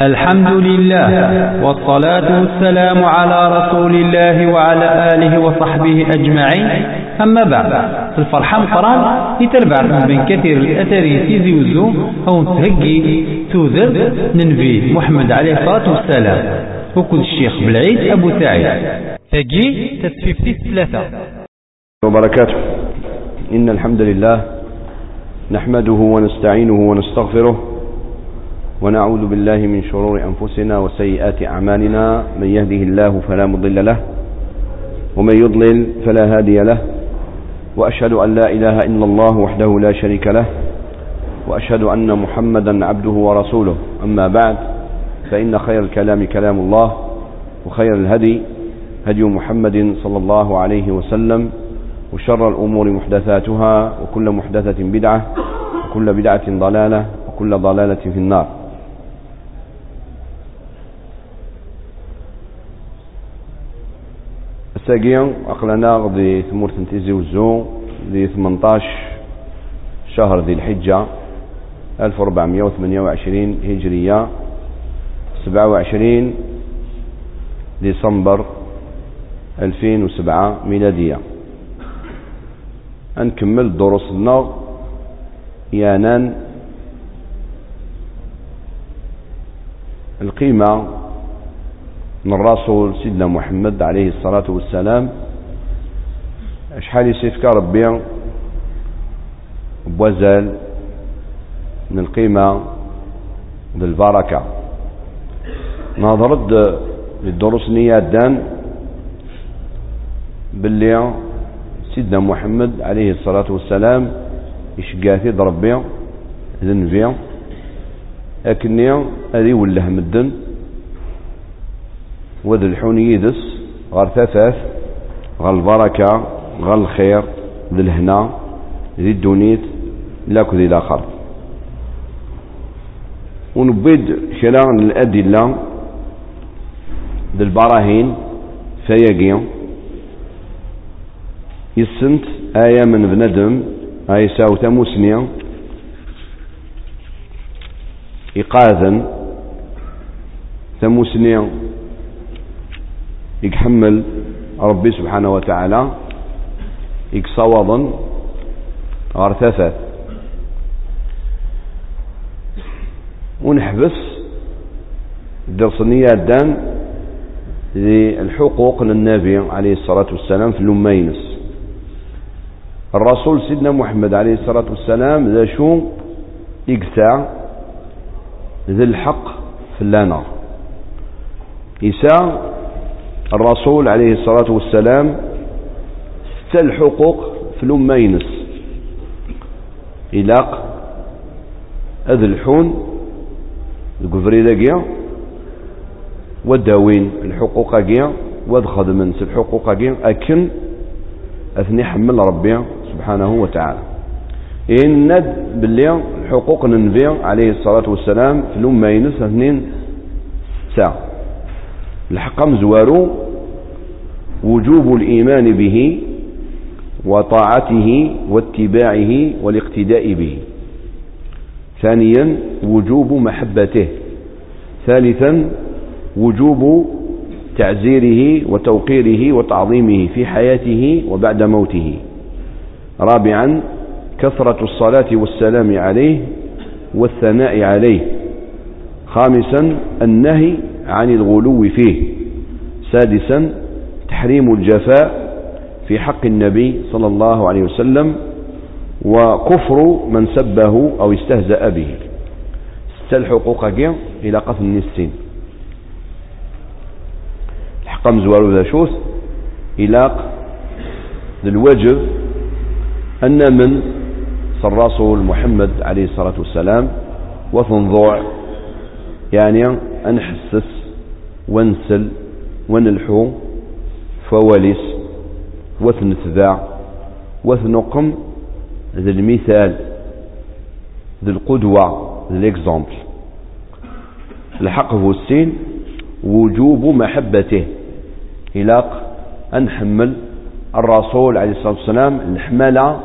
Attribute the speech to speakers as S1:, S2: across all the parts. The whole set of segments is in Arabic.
S1: الحمد لله والصلاة والسلام على رسول الله وعلى آله وصحبه أجمعين. أما بعد الفرحة مقران يتربع من كثير الأثر سيزي وزو أو تهجي توذر ننفي محمد عليه الصلاة والسلام. وكل الشيخ بالعيد أبو سعيد.
S2: تجي تسفيفتي ثلاثة
S3: وبركاته. إن الحمد لله نحمده ونستعينه ونستغفره ونعوذ بالله من شرور أنفسنا وسيئات أعمالنا. من يهده الله فلا مضل له ومن يضلل فلا هادي له. وأشهد أن لا إله إلا الله وحده لا شريك له وأشهد أن محمدا عبده ورسوله. أما بعد فإن خير الكلام كلام الله وخير الهدي هدي محمد صلى الله عليه وسلم وشر الأمور محدثاتها وكل محدثة بدعة وكل بدعة ضلالة وكل ضلالة في النار. الساقية أقلنا غدي ثمور تنتيزي وزو دي 18 شهر ذي الحجة 1428 هجرية 27 ديسمبر 2007 ميلادية. نكمل دروسنا يانان القيمة من الرسول سيدنا محمد عليه الصلاة والسلام. شحال يسيفك ربي. بوزال من القيمة بالبركة نظرت للدروس نيادان باللي سيدنا محمد عليه الصلاة والسلام يشقاثي ربي ذنبي أكني أذي وله مدن. وذ الحون يدس غير ثلاث غير البركة غير الخير ذي الهنا ذي الدونيت لاك ذي الآخر. ونبيد من الأدلة ذي البراهين فياقي. يسنت آية من بندم آية ساو تموسنيا إيقاظا تموسنيا يحمل ربي سبحانه وتعالى. يكصوضا غرثثت ونحبس درسنية دان للحقوق للنبي عليه الصلاة والسلام في اللمينس الرسول سيدنا محمد عليه الصلاة والسلام ذا شو؟ يقسع ذي الحق في اللنا إساء الرسول عليه الصلاة والسلام ست الحقوق في الأمينس إلاق أذ الحون القفري ذاقيا وداوين الحقوق قيا ودخد من الحقوق قيا أكن أثني حمل ربي سبحانه وتعالى. إن باللي الحقوق النبي عليه الصلاة والسلام في الأمينس اثنين ساعة. الحقم زوارو وجوب الإيمان به وطاعته واتباعه والاقتداء به. ثانيا وجوب محبته. ثالثا وجوب تعزيره وتوقيره وتعظيمه في حياته وبعد موته. رابعا كثرة الصلاة والسلام عليه والثناء عليه. خامسا النهي عن الغلو فيه. سادسا تحريم الجفاء في حق النبي صلى الله عليه وسلم وكفر من سبه أو استهزأ به. ست الحقوق إلى قتل النسين. الحقم زوارو ذا شوث إلى الواجب أن من الرسول محمد عليه الصلاة والسلام وتنضوع يعني أنحسس ونسل ونلحو فواليس وثنتباع وثنقم ذي المثال ذي القدوة ذي الإكزامبل. الحق هو السين وجوب محبته إلاق أنحمل الرسول عليه الصلاة والسلام الحملة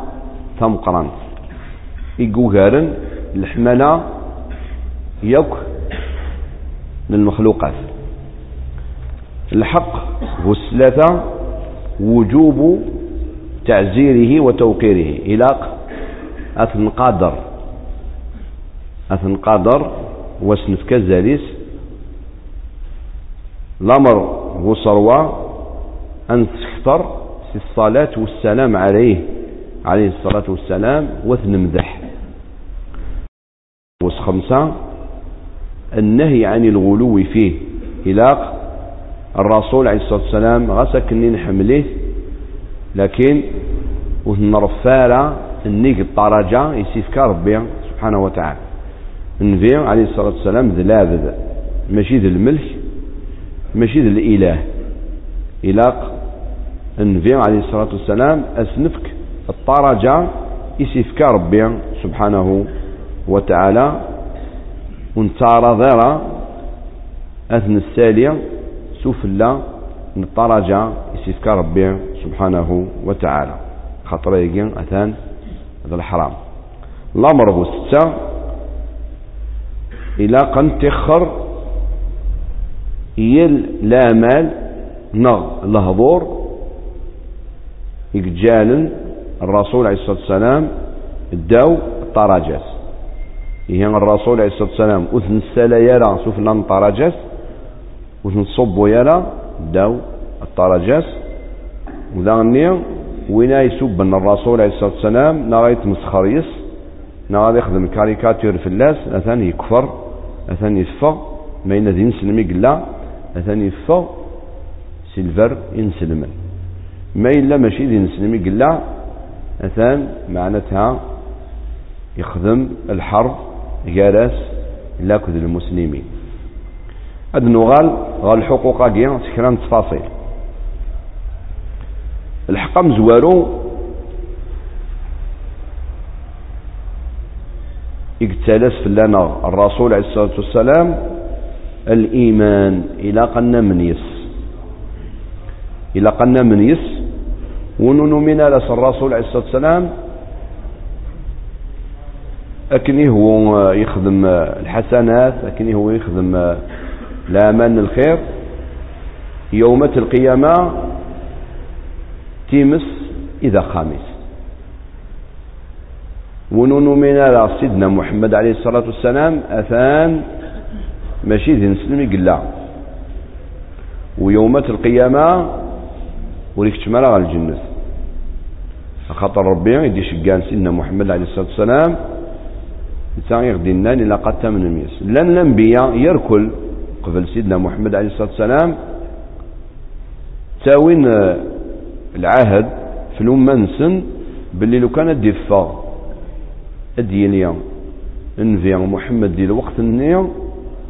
S3: تمقرن إيقوغارن الحملة يك للمخلوقات. الحق الثلاثة وجوب تعزيره وتوقيره إلاق أثن قادر أثن قادر واسنف كزاليس الأمر هو صروة أن تكثر في الصلاة والسلام عليه عليه الصلاة والسلام وثنمدح وس خمسة النهي عن الغلو فيه إلاق الرسول عليه الصلاة والسلام غسك اني نحمليه لكن ونرفالا النيق الطرجة يسيفك ربي سبحانه وتعالى. النبي عليه الصلاة والسلام ذلابذ ماشي ذي الملك ماشي ذي الإله. إلاق النبي عليه الصلاة والسلام أسنفك الطرجة يسيفك ربي سبحانه وتعالى. ونتارى ذرا أثن السالية سفلا نطرجا يسيفك ربي سبحانه وتعالى. خاطر يجين أثان هذا الحرام. الأمر هو ستة إلى قن تخر يل لا مال نغ الهضور يجال الرسول عليه الصلاة والسلام الداو الطراجات هي الرسول عليه الصلاة والسلام أثن السلا يرى سفلا الطراجات وتنصبوا يلا داو الطرجات وذا وين يسب ان الرسول عليه الصلاة والسلام لا يتمسخر يس لا يخدم كاريكاتير في الناس اثان يكفر اثان يفر ما ينادي نسلمي قلا اثان يفر سيلفر ينسلم. ما إلا ماشي دي نسلمي قلا أثان معناتها يخدم الحرب جالس لاكد المسلمين نغال غال اكيا سكران تفاصيل. الحق مزوارو اقتلس فلانا الرسول عليه الصلاة والسلام الإيمان إلى قنا من يس. إلى قنا من يس. ونونو من لس الرسول عليه الصلاة والسلام أكني هو يخدم الحسنات أكني هو يخدم لا من الخير. يومة القيامة تيمس إذا خامس. ونونو من على سيدنا محمد عليه الصلاة والسلام أثان ماشي ذي نسلم يقلا ويومة القيامة وليك تشمال على الجنة. خاطر ربي يدي شقان سيدنا محمد عليه الصلاة والسلام. يتاغي غدينا إلا قد من الميس لن الأنبياء يركل. قبل سيدنا محمد عليه الصلاة والسلام تاوين العهد في الأمة نسن باللي لو كان ديفا الدينيا نفي محمد دي الوقت النية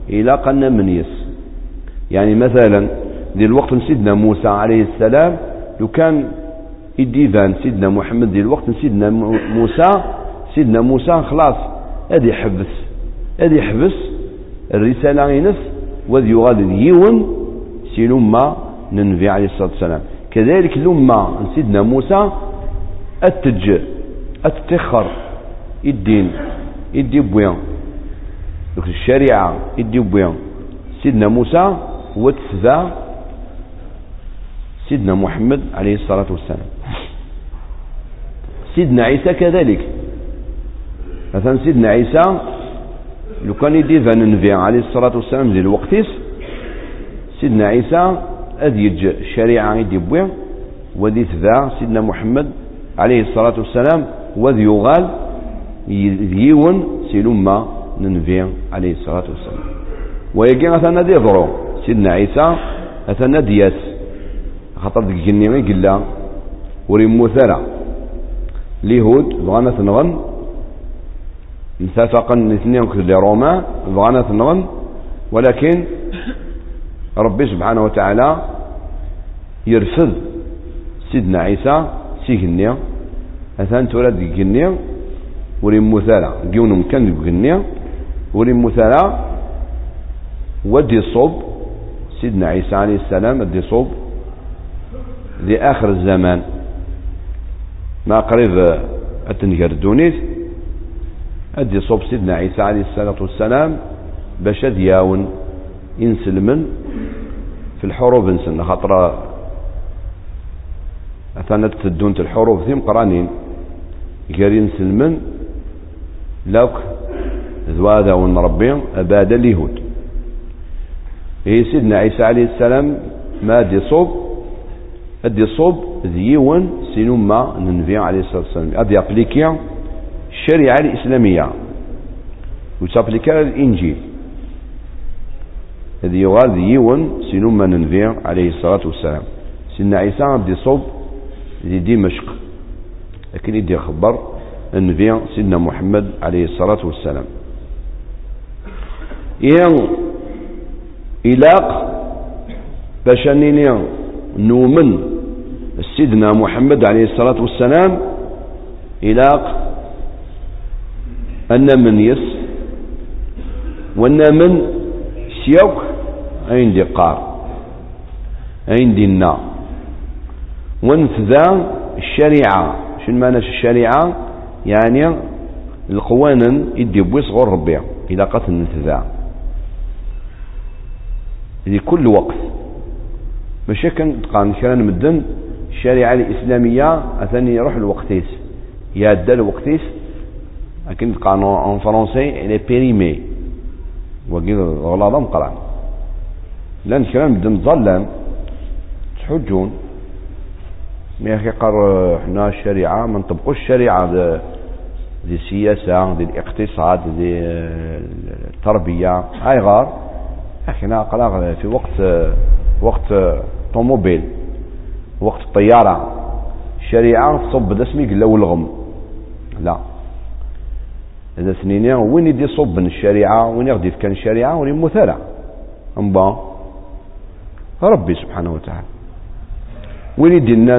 S3: إلى قنا من يس. يعني مثلا دي الوقت سيدنا موسى عليه السلام لو كان يديفان سيدنا محمد دي الوقت سيدنا موسى سيدنا موسى خلاص هذه يحبس هذه يحبس الرسالة ينس وذ يغادر يون سي لما ننبي عليه الصلاة والسلام. كذلك لما سيدنا موسى أتج أتتخر الدين يدي بويان. الشريعة يدي بويان. سيدنا موسى هو سيدنا محمد عليه الصلاة والسلام. سيدنا عيسى كذلك. مثلا سيدنا عيسى لو كان يدير النبي عليه الصلاة والسلام ديال الوقتيس سيدنا عيسى أذ يج الشريعة يدي بويا وذي تبع سيدنا محمد عليه الصلاة والسلام وذي يغال يون سي لما ننبي عليه الصلاة والسلام. ويجي مثلا دي ضرو سيدنا عيسى مثلا دياس خاطر ديك الجني قلا وريمو ثرى. ليهود بغانا تنغن متفقا الاثنين كل روما بغانا تنغن ولكن ربي سبحانه وتعالى يرفض سيدنا عيسى سيغنيا أثان تولد جنيا وريم مثالا جيون مكان جنيا وريم مثالا ودي صوب سيدنا عيسى عليه السلام ودي صوب آخر الزمان. ما قريب أتنجر دونيث أدي صوب سيدنا عيسى عليه الصلاة والسلام باش دياون إنسلمن في الحروب نسن خاطر أثناء تدونت الحروب ثم قرانين قارين سلمن لوك ذواذا ونربي أباد اليهود. إيه سيدنا عيسى عليه السلام ما دي صوب؟ أدي صوب ذيون سينما ننفي عليه الصلاة والسلام. أدي أبليكي الشريعة الإسلامية. وتابليكا الإنجيل. هذه يغال ذيون سينما ننفي عليه الصلاة والسلام. سيدنا عيسى أدي صوب ذي دمشق. لكن يدي خبر النبي سيدنا محمد عليه الصلاة والسلام. ين إلاق باش نؤمن سيدنا محمد عليه الصلاة والسلام إلاق أن من يس وأن من سيوك عندي قار عندي النا. ونفذا الشريعة. شنو معنى الشريعة؟ يعني القوانين يدي بويس غور ربي إذا قتل نتذا لكل وقت. ماشي كان تقان كان مدن الشريعة الإسلامية أثني يروح الوقتيس. يادا الوقتيس لكن تقان ان فرونسي إلي بيريمي وقيل غلاظة مقران لأن كلام مدن ظلام تحجون. مي أخي قال حنا الشريعة ما نطبقوش الشريعة دي السياسة دي الاقتصاد دي التربية. هاي غار. إحنا قال في وقت وقت طوموبيل وقت الطيارة الشريعة تصب دسمي قلا والغم لا. هذا سنين وين يدي صب الشريعة؟ وين يغدي كان الشريعة؟ وين مثالة أمبا ربي سبحانه وتعالى. وين يدينا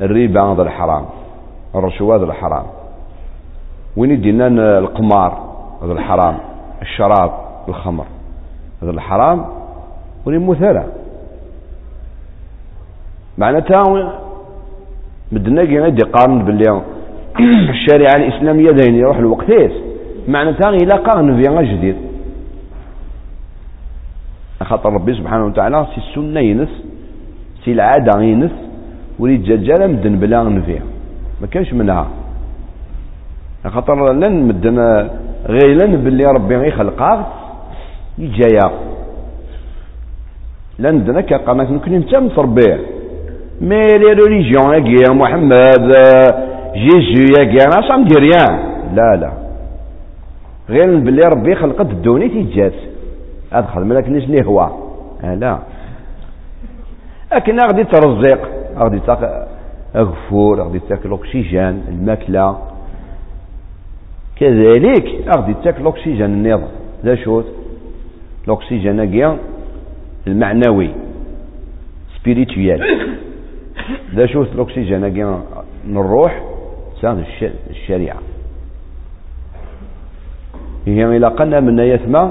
S3: الربا هذا الحرام؟ الرشوة هذا الحرام. وين يدينا القمار هذا الحرام؟ الشراب الخمر هذا الحرام؟ وين مثالة معناتها بدنا كي قارن باللي الشريعة الإسلامية داين يروح الوقتيس معناتها إلا قارن في جديد. خاطر ربي سبحانه وتعالى سي السنة ينس سي العادة ينس وليد جاجالا مدن بلا نفيع ما كانش منها. خاطر لن مدن غير لن باللي ربي يخلقها يجايا. لن مدن كقناة ممكن انت مصربيه مي لي ريليجيون محمد جيجو يا أنا صام ريان لا لا. غير باللي ربي خلقت الدوني تيجات أدخل ملك نيش هو؟ آه لا. لكن غادي ترزق غادي تاك غفور غادي تاكل الأكسجين الماكلة. كذلك غادي تاكل الأكسجين النظام لا شوت. الأكسجين كيا المعنوي. سبيريتويال لا شوت الأكسجين كيا نروح سان الشريعة. هي إلى قلنا من يثمى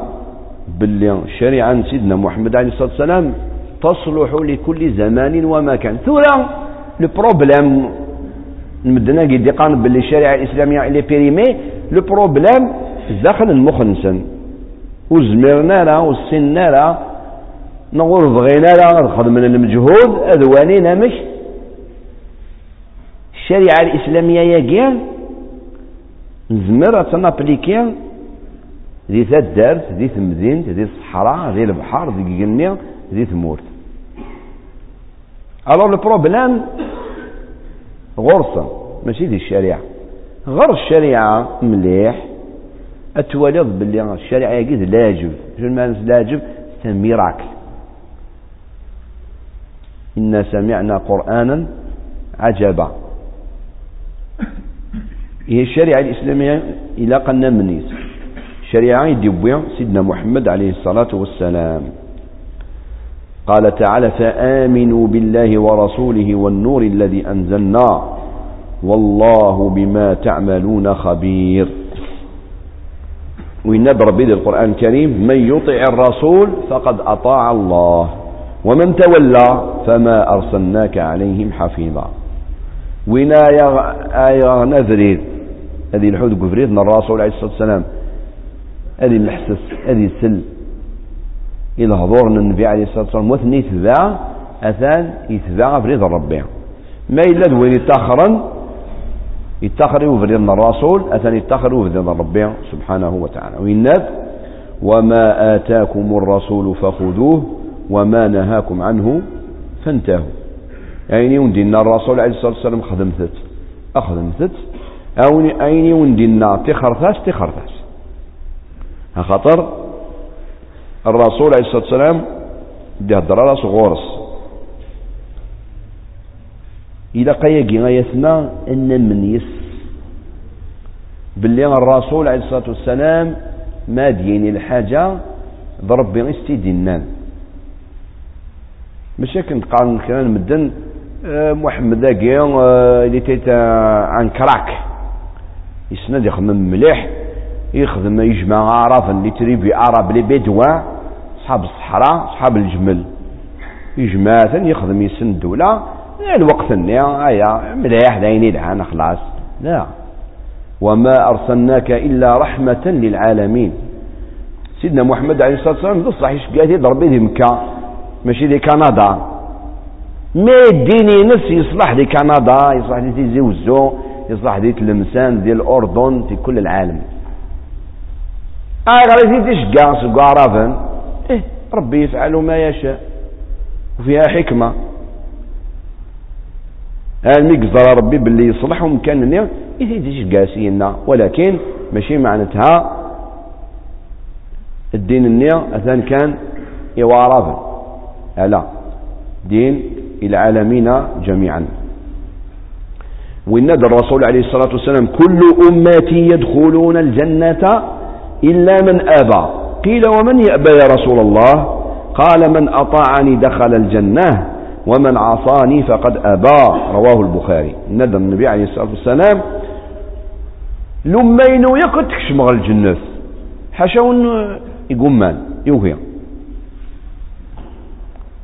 S3: باللي الشريعة سيدنا محمد عليه الصلاة والسلام تصلح لكل زمان ومكان. ثورة لو بروبليم المدنا قد يقان باللي الشريعة الإسلامية اللي بيريمي لو بروبليم داخل المخ نسن وزمرنا لا وسنا لا نقول بغينا لا نخدم من المجهود أذوانينا مش الشريعة الإسلامية يا نزمر تنابليكي ذي تدارت ذي تمدين ذي الصحراء ذي البحر ذي الجنة ذي تمورت الوغ لو بروبليم غرصة ماشي دي الشريعة. غير الشريعة مليح أتولد باللي الشريعة يجد لاجب. شنو معنى لاجب؟ إنا سمعنا قرآنا عجبا. هي الشريعة الإسلامية إلى قلنا منيس الشريعة يدي سيدنا محمد عليه الصلاة والسلام. قال تعالى فآمنوا بالله ورسوله والنور الذي أنزلنا والله بما تعملون خبير. وينبر به القرآن الكريم من يطع الرسول فقد أطاع الله ومن تولى فما أرسلناك عليهم حفيظا. وين آية نذريد هذه الحوت قفريد الرسول عليه الصلاة والسلام. هذه المحسس هذه السل. إلى هضور النبي عليه الصلاة والسلام وثني يتبع أثان يتبع بريد ربي ما إلا دوين يتاخرا يتاخر وفريد الرسول أثان يتاخر وفريد ربي سبحانه وتعالى. وإناد وما آتاكم الرسول فخذوه وما نهاكم عنه فانتهوا. يعني وندينا الرسول عليه الصلاة والسلام خدمتت أخدمتت أو أين وندينا تخرثاس تخرثاس خاطر الرسول عليه الصلاة والسلام دي هدر غورس إلى قيقي غايتنا أن من يس. باللي الرسول عليه الصلاة والسلام ما ديني الحاجة ضرب بغيستي دينان. ماشي كنت قال كان مدن آه، محمد داكي آه، اللي تيتا عن كراك. يسند يخدم مليح يخدم يجمع عرف اللي تريبي عرب لي بدوا صحاب الصحراء صحاب الجمل. يجمع يخدم يسن دولة الوقت النيا ايا مليح دايني دعانا خلاص. لا. وما أرسلناك إلا رحمة للعالمين. سيدنا محمد عليه الصلاة والسلام بصح يشقاتي ضربي دي مكة؟ ماشي دي كندا. ما يديني نفس يصلح دي كندا يصلح دي تيزي وزو. يصلح دي تلمسان ديال الأردن في كل العالم. غير تشقى سقى عرفا إيه ربي يفعل ما يشاء وفيها حكمة. هل مقزر ربي باللي يصلحهم كان يثيديش قاسينا ولكن ماشي معناتها الدين النية أثان كان يوارف ألا دين العالمين جميعا. ونادى الرسول عليه الصلاة والسلام كل أمتي يدخلون الجنة إلا من أبى. قيل ومن يأبى يا رسول الله؟ قال من أطاعني دخل الجنة ومن عصاني فقد أبى. رواه البخاري. ندى النبي عليه الصلاة والسلام لمينو يقد تكشم الجنة. حشون يقومان يوهي.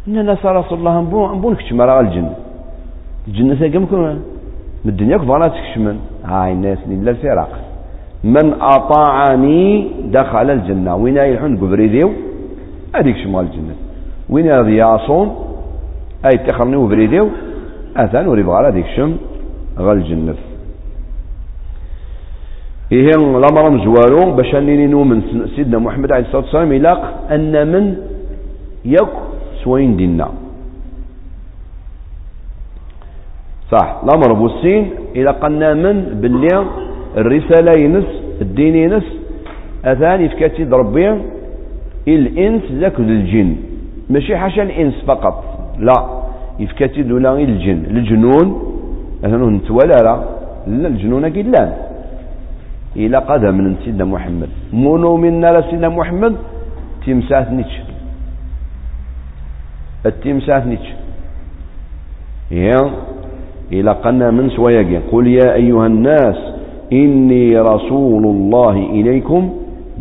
S3: إن ناس رسول الله نبون نكشم على الجنة. الجنة كم الدنيا كفانا تكشمن؟ هاي الناس لا الفراق. من أطاعني دخل الجنة. وين يلحون قبريديو هذيك شمال الجنة. وين يصون أي تخرني وبريديو أثان وريبغى على ديك شم غا الجنة. إيه الأمر مزوالو باش أنني من سيدنا محمد عليه الصلاة والسلام يلاق أن من يك سوين دينا صح. الأمر بوسين إلى قلنا من؟ باللي. الرسالة ينس الدين ينس. أثاني فكاتي ربي الإنس ذاك الجن. ماشي حاشا الإنس فقط. لا. يفكاتي دولا الجن. الجنون. مثلا نتوالى لا. الجنون أكيد لا. إلى قدم من سيدنا محمد. مونو منا لسيدنا محمد؟ تمساح نيتش. التمساح نيتش. هي إلى قنا من سوياقين قل يا أيها الناس إني رسول الله إليكم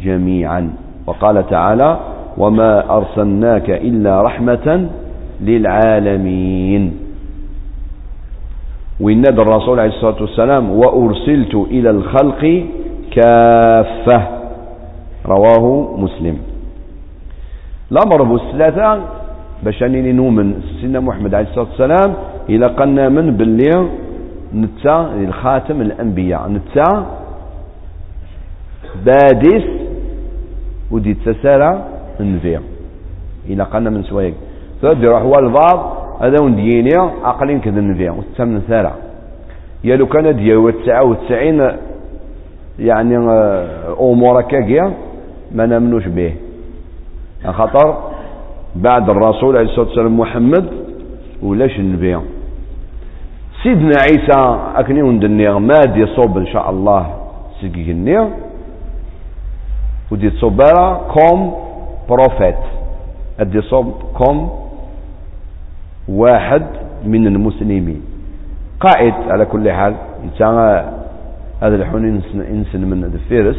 S3: جميعا. وقال تعالى وما أرسلناك إلا رحمة للعالمين. وينادى الرسول عليه الصلاة والسلام وأرسلت إلى الخلق كافة. رواه مسلم. الأمر بالثلاثة باش أنني نؤمن سيدنا محمد عليه الصلاة والسلام إلى قلنا من باللي نتا الخاتم الأنبياء. نتا بادس ودي تسارع النبي إلى قلنا من سوايك فد يروح والبعض هذا ونديني عقلين كذا النبي وتسمن ثرى يا لو كان ديا وتسعة وتسعين يعني آه، أمور كاكيا ما نمنوش به. خطر بعد الرسول عليه الصلاة والسلام محمد ولاش النبي سيدنا عيسى أكني وندني ما دي صوب إن شاء الله سيجيني ودي صوبرا كوم بروفيت. أدي صوب كوم واحد من المسلمين. قائد على كل حال. هذا الحين انسن من الفيرس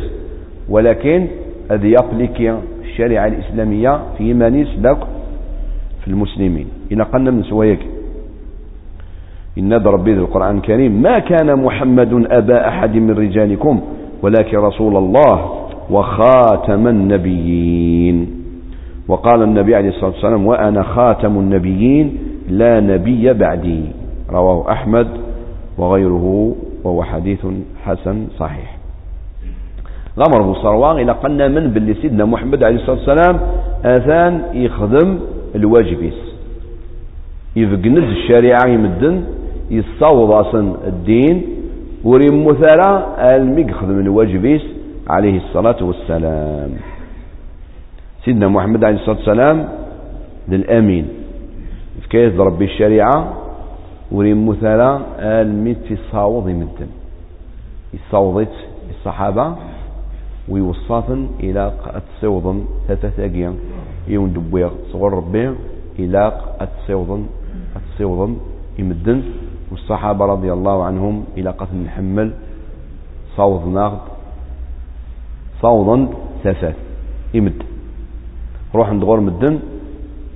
S3: ولكن هذا يابليكي الشريعة الإسلامية في مانيس لك في المسلمين. إن قلنا من سوايك إن ربي القرآن الكريم. ما كان محمد أبا أحد من رجالكم ولكن رسول الله وخاتم النبيين. وقال النبي عليه الصلاة والسلام وأنا خاتم النبيين لا نبي بعدي. رواه أحمد وغيره وهو حديث حسن صحيح. غمر صروان إلى قلنا من باللي سيدنا محمد عليه الصلاة والسلام اثان يخدم الواجبيس. يفقند الشريعة يمدن يصوض أصلا الدين وريم مثلا المي يخدم الواجبيس عليه الصلاة والسلام. سيدنا محمد عليه الصلاة والسلام للأمين. كيف ربي الشريعة؟ وريم مثلا المي تصاوض يمدن يصوضت الصحابة ويوصافن إلى أتصوضن ثلاثة يوم دبويغ صغر ربي إلى أتصوضن أتصوضن يمدن. والصحابة رضي الله عنهم إلى قتل نحمل صوض ناغد صوضا ثلاثة يمد روح ندغور مدن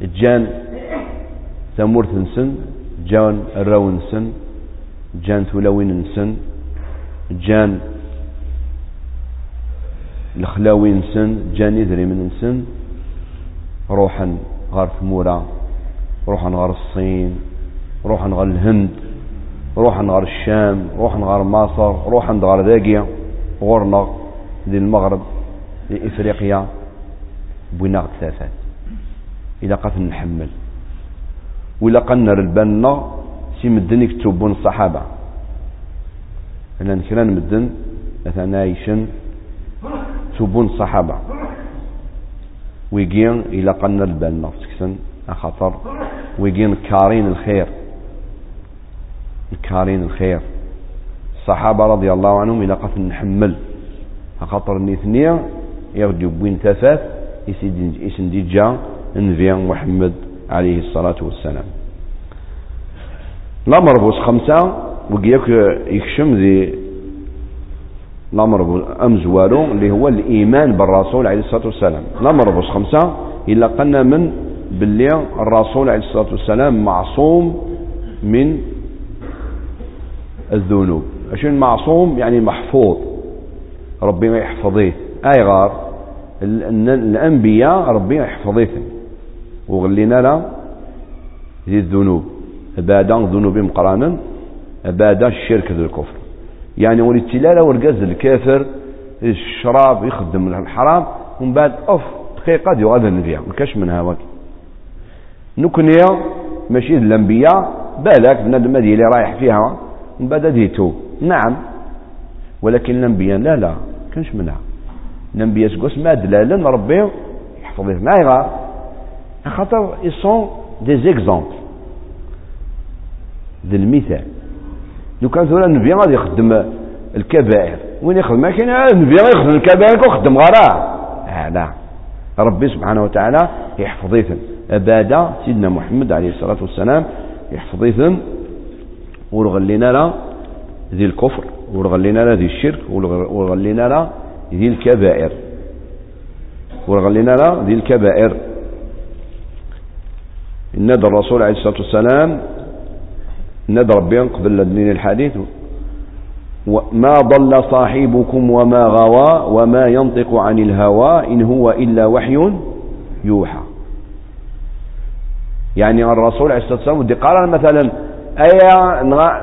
S3: جان ثمور نسن جان الراو نسن. جان ثلاوين نسن. جان الخلاوي نسن. جاني ذري من نسن. روحا غار ثمورة. روحا غار الصين. روحا غار الهند. روحا غار الشام روحا غار مصر روحا غار ذاقيا غورنا ذي المغرب لإفريقيا بوينا ثلاثات إلى قتل نحمل. وإلا قنر البنا سي مدن يكتبون الصحابة. أنا كنا مدن مثلا عايشن تبون الصحابة. ويجين إلى قلنا البال نفتكسن أخطر. ويجين كارين الخير. كارين الخير. الصحابة رضي الله عنهم إلى قتل نحمل أخطر نثنية يغدو بوين ثلاث يسن ديجا نبي محمد عليه الصلاة والسلام. الأمر بوس خمسة وقياك يكشم ذي الأمر أمزوالو اللي هو الإيمان بالرسول عليه الصلاة والسلام. الأمر بوس خمسة إلا قلنا من باللي الرسول عليه الصلاة والسلام معصوم من الذنوب. عشان معصوم يعني محفوظ. ربي ما يحفظيه. أي غار. الأنبياء ربي يحفظيه وغلينا لا ذي الذنوب. بعد ذنوب مقرانا. بعد الشرك ذو الكفر. يعني ولي التلالة ورقاز الكافر الشراب يخدم الحرام ومن بعد أوف دقيقة ديو غادا نبيع ما كاش منها وك نكنيا ماشي الأنبياء بالك بنادم اللي رايح فيها. من بعد ديتو. نعم. ولكن الانبياء لا لا كانش منها الانبياء سكوس ما دلالا ربي يحفظ ما يغار خاطر يسون دي زيكزامبل ذي المثال لو كان ثورة النبي غادي يخدم الكبائر. وين يخدم؟ ما كاين النبي غادي يخدم الكبائر ويخدم غراه آه لا. ربي سبحانه وتعالى يحفظ يثن أبادا سيدنا محمد عليه الصلاة والسلام يحفظ يثن ورغلينا لا ذي الكفر ورغلينا لا ذي الشرك ورغلينا لا ذي الكبائر. ورغلينا لا ذي الكبائر. إن الرسول عليه الصلاة والسلام ند ربي قبل الدين الحديث ما ضل صاحبكم وما غوى وما ينطق عن الهوى إن هو إلا وحي يوحى. يعني الرسول عليه الصلاة والسلام قال مثلا أي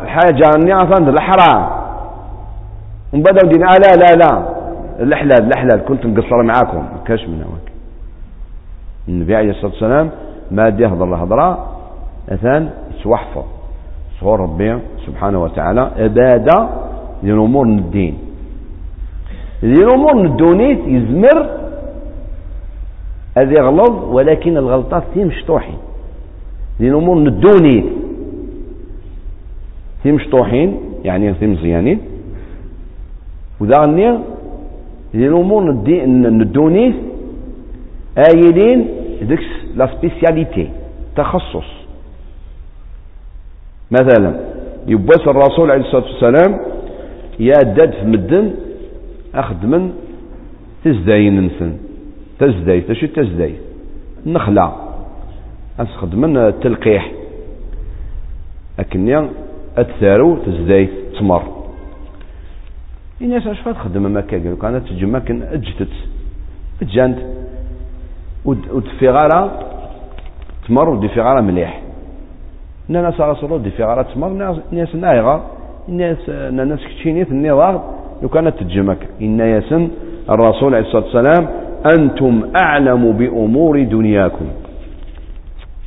S3: حاجة أصلا الحرام. من بدأ دين آه لا لا. لا الحلال الحلال كنت مقصر معاكم. كاش من هواك النبي عليه الصلاة والسلام ما دي هضر الهضرة أثان يتوحفظ. صور ربي سبحانه وتعالى. عبادة للأمور الدين. للأمور الدونيت يزمر. هذا يغلط ولكن الغلطات تي مشطوحين للأمور الدونيت تي مشطوحين يعني تي مزيانين وذا غني للأمور الدونيت آيلين ديكس لا سبيسياليتي تخصص. مثلا يبوس الرسول عليه الصلاة والسلام يا داد في مدن أخدمن تزداين نسن تزداي تشي تزداي؟ النخلة أخدمن التلقيح لكن أتثارو تزداي تمر. الناس اش تخدم ما كان كانت تجمع كان اجتت أجانت. ودفي غارة تمر ودفي غارة مليح. ناس غاسرو دفي غارة تمر ناس نايغا الناس ناس كتشينيت النظام لو كانت تجمك إن يسن الرسول عليه الصلاة والسلام أنتم أعلم بأمور دنياكم.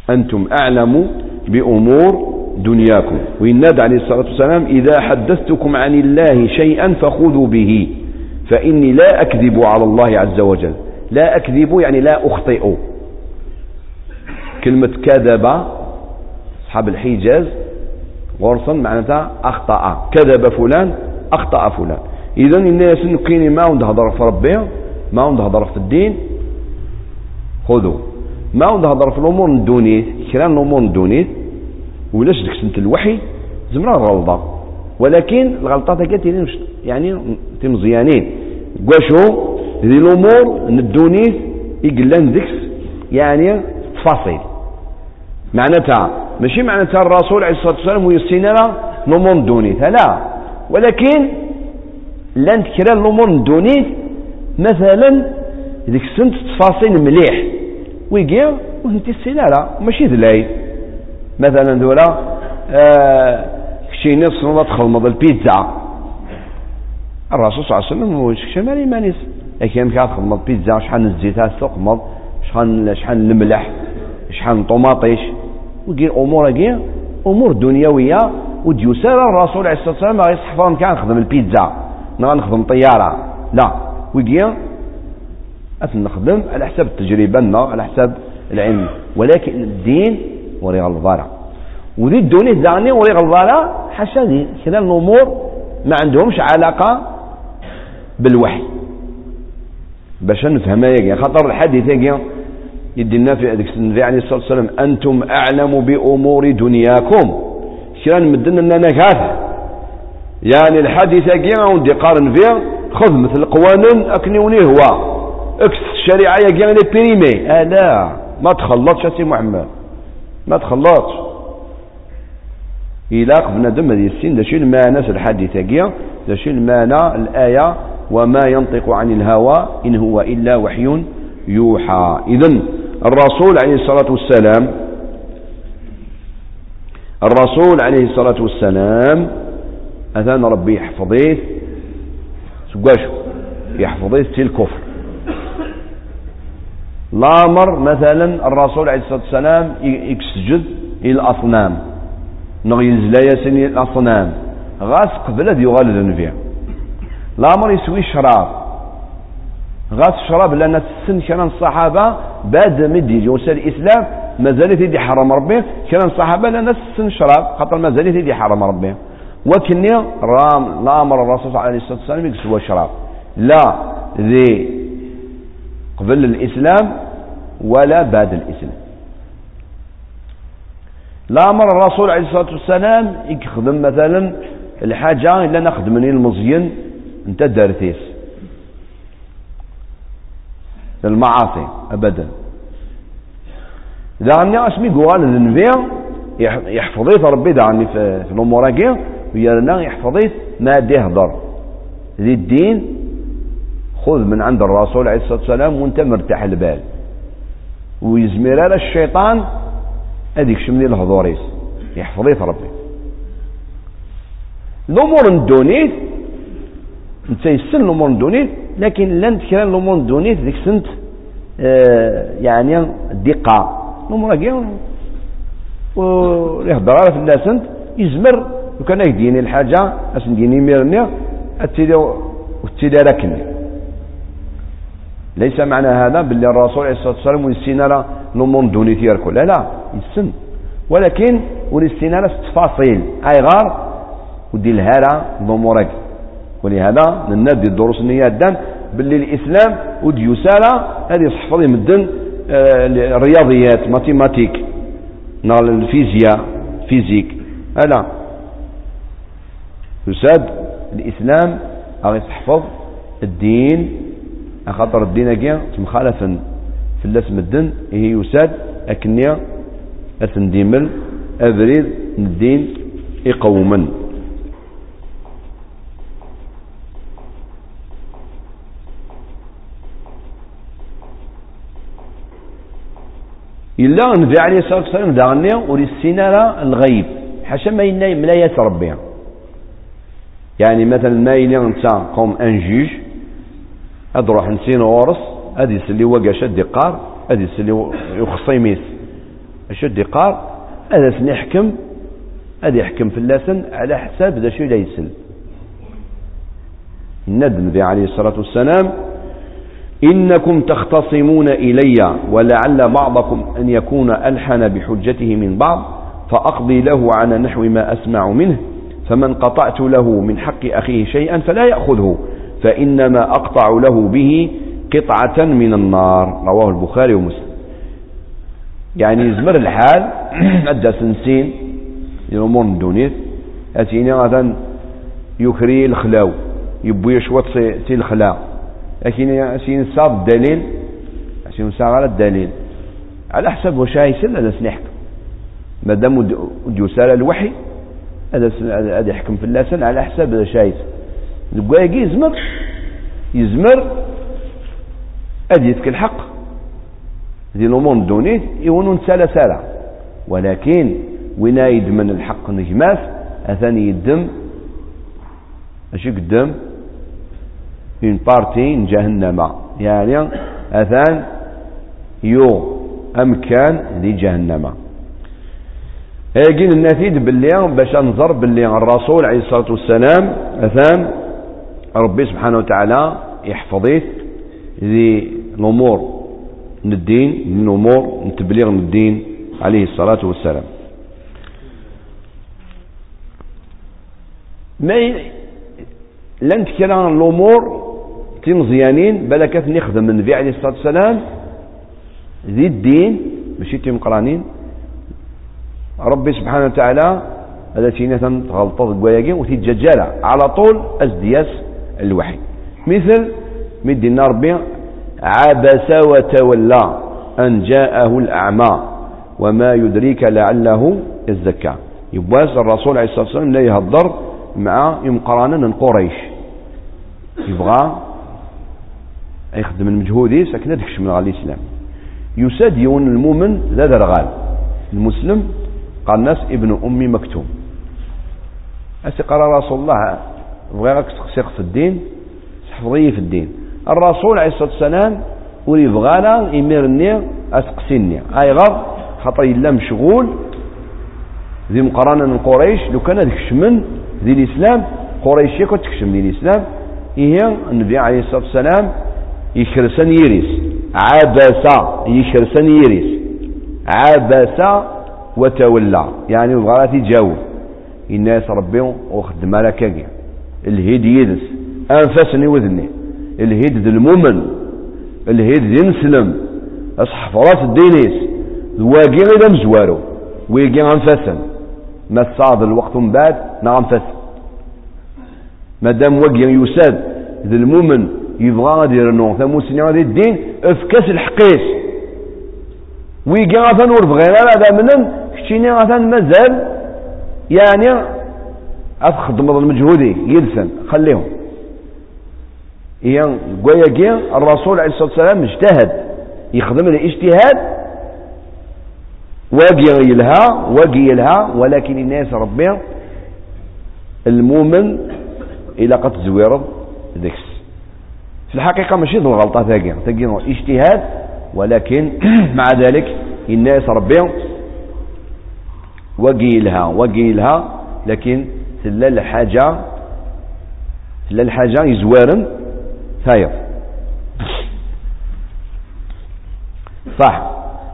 S3: أنتم أعلم بأمور دنياكم. وإن عليه الصلاة والسلام إذا حدثتكم عن الله شيئا فخذوا به. فإني لا أكذب على الله عز وجل. لا أكذب يعني لا أخطئ. كلمة كذب أصحاب الحجاز غرصا معناتها أخطأ. كذب فلان أخطأ فلان. إذا الناس كاين ما هضر في ربي ما هضر في الدين خذوا. ما هضر في الأمور الدونيت كرا الأمور الدونيت ولاش ديك سنة الوحي زمرا غلطة. ولكن الغلطات كانت يعني مزيانين. واشو ذي الأمور الدونيت يقلان ذكس يعني تفاصيل معناتها ماشي معناتها الرسول عليه الصلاة والسلام ويسينا الأمور الدونيت لا. ولكن لأن كرا الأمور الدونيت مثلا ديك السنت تفاصيل مليح. ويقيا وانت السنارة ماشي ذلاي مثلا ذولا آه كشي نص نضا تخلمض البيتزا الرسول صلى الله عليه وسلم وش شمالي مانيس لكن كان تخلمض بيتزا شحال الزيت تقمض شحال شحال الملح شحال الطوماطيش وكي أمور كي أمور دنيوية وديوسار الرسول عليه الصلاة والسلام غير يصحفهم كان نخدم البيتزا. نخدم طيارة. لا. وكي نخدم على حساب التجربة على حساب العلم. ولكن الدين وري غلظارة وذي الدنيا دعني وري غلظارة حاشا ذي كذا الأمور ما عندهمش علاقة بالوحي باش نفهمها يا خاطر الحديث يا يدينا في هذيك النبي عليه الصلاه والسلام أنتم اعلم بأمور دنياكم كان مدن اننا كاف يعني الحديث يا وندي قارن فيه خذ مثل القوانين وني هو إكس الشريعه يا لي بريمي آه لا. ما تخلطش سي محمد. ما تخلطش. إلاق بنادم هذه السن داشي المعنى الحديث كيا داشي المعنى الآية وما ينطق عن الهوى إن هو إلا وحي يوحى. إذا الرسول عليه الصلاة والسلام الرسول عليه الصلاة والسلام أذان ربي يحفظيه سقاشو يحفظيه الكفر. لامر مثلا الرسول عليه الصلاة والسلام يسجد الأصنام. نغيز لا يسني الأصنام. غاس قبل يغال ذنبيا لامر يسوي شراب. غاس شراب لأن السن كان الصحابة بعد مدي يوصل الإسلام ما زالت يدي حرم ربي. كان الصحابة لأن السن شراب خاطر ما زالت يدي حرم ربي. وكني رام لامر الرسول عليه الصلاة والسلام يكسوا شراب. لا ذي قبل الإسلام ولا بعد الإسلام لا أمر الرسول عليه الصلاة والسلام يخدم مثلا الحاجة إلا نخدمني المزين أنت دارتيس. المعاصي أبدا. إذا غني أسمي قوال النبي يحفظيت ربي دعني في, الأمور هكي ويرنا يحفظيت ما دي هضر ذي الدين خذ من عند الرسول عليه الصلاة والسلام وأنت مرتاح البال. ويزمر على الشيطان. هذيك شمني الهضوريس يحفظيت ربي. الأمور الدونيت أنت يسن الأمور الدونيت لكن لن تكرا الأمور الدونيت ذيك سنت آه يعني دقة الأمور هكي ويهضر على انت يزمر. وكان يديني الحاجة أسنديني ميرني اتدي ركني ليس معنى هذا باللي الرسول عليه الصلاة والسلام ونسينا لا نمون دوني تيركو لا لا يسن. ولكن ونسينا التفاصيل أي غار ودي الهالة ضمورك ولهذا ننادي الدروس النية الدان باللي الإسلام ودي يسالة هذه صحفظي مدن آه، الرياضيات ماتيماتيك نال الفيزياء فيزيك. هلا يساد الإسلام أغي تحفظ الدين خاطر الدين كيا مخالفا في اللاس مدن هي يساد أكنيا أثنديمل أبريد الدين يقومن. إلا النبي عليه الصلاة والسلام داغني وللسينارة الغيب. حاشا ما ينا ملايات ربي يعني مثلا ما يلي أنت قوم ان جيج اد روح نسين ورس اد يسلي وقا شد قار اد يسلي يخصيميس شد قار هذا سن يحكم هذا يحكم في اللسن على حساب ذا شيء لا يسل. الندم عليه الصلاة والسلام إنكم تختصمون إلي ولعل بعضكم أن يكون ألحن بحجته من بعض فأقضي له على نحو ما أسمع منه فمن قطعت له من حق أخيه شيئا فلا يأخذه. فإنما أقطع له به قطعة من النار. رواه البخاري ومسلم. يعني يزمر الحال أدى سنسين الأمور الدونيت أتيني غدا يكري الخلاو يبوي شوط سي الخلا لكن أتيني صار الدليل أتيني صار على الدليل. على حسب واش يسل هذا سنحكم مادام يسال الوحي هذا يحكم في اللسان على حساب هذا شايس الكواكي يزمر يزمر أديتك الحق. ذي الأمور الدونيت يونون سالة سالة ولكن وين يدمن الحق نجماس أثاني يدم. أشي قدام. اون بارتي جهنم يعني أثان يو أمكان لجهنم. لكن النتيجة باللي باش نظر باللي الرسول عليه الصلاة والسلام. أثان ربي سبحانه وتعالى يحفظيه ذي الأمور من الدين من الأمور من تبليغ من الدين عليه الصلاة والسلام. ما لن كرا الأمور تمزيانين بلا كيف نخدم النبي عليه الصلاة والسلام ذي الدين ماشي تيم قرانين. ربي سبحانه وتعالى هذا تينا تغلطة قواياقين وتيتججالة على طول أزدياس الوحي. مثل مدينا ربي عبس وتولى أن جاءه الأعمى وما يدريك لعله يزكى. يبواس الرسول عليه الصلاة والسلام لا يهضر مع يمقرانا قريش. يبغى يخدم المجهودي ساكن ديك من على الإسلام. يساد يون المؤمن ذا درغال. المسلم قال الناس ابن أمي مكتوم. أسي قال رسول الله بغيرك تقصيق في الدين تحفظي في الدين. الرسول عليه الصلاة والسلام ولي بغانا يميرني أسقسيني أي غر خاطر إلا مشغول ذي مقارنة من قريش. لو كان تكشمن ذي الإسلام قريش يكون تكشم ذي الإسلام. هي النبي عليه الصلاة والسلام يكرسن يريس. عبس يكرسن يريس. عبس وتولى. يعني بغا جاوب الناس ربي وخدم على كاكي الهيد يدس أنفسني وذني. الهيد ذي المؤمن الهيد ذي نسلم اصحف راس الدينيس. واقي غير مزوارو ويقي أنفسن. ما تصاد الوقت من بعد نا انفسن مادام وقي يساد ذي المؤمن يبغى غادي يرنو ثموسني غادي الدين أفكاس الحقيس. ويقي غاثان وربغينا هذا منن كتشيني غاثان مازال. يعني أتخدم المجهودي يلسن خليهم. هي قوياكي الرسول عليه الصلاة والسلام اجتهد يخدم الاجتهاد واقي يلها واقي يلها ولكن الناس ربي المؤمن إلى قد زوير ذكس في الحقيقة ماشي ذو الغلطة ثاقي ثاقي اجتهاد ولكن مع ذلك الناس ربي وقيلها وقيلها لكن تلا الحاجة تلا الحاجة يزوارن ثاير صح.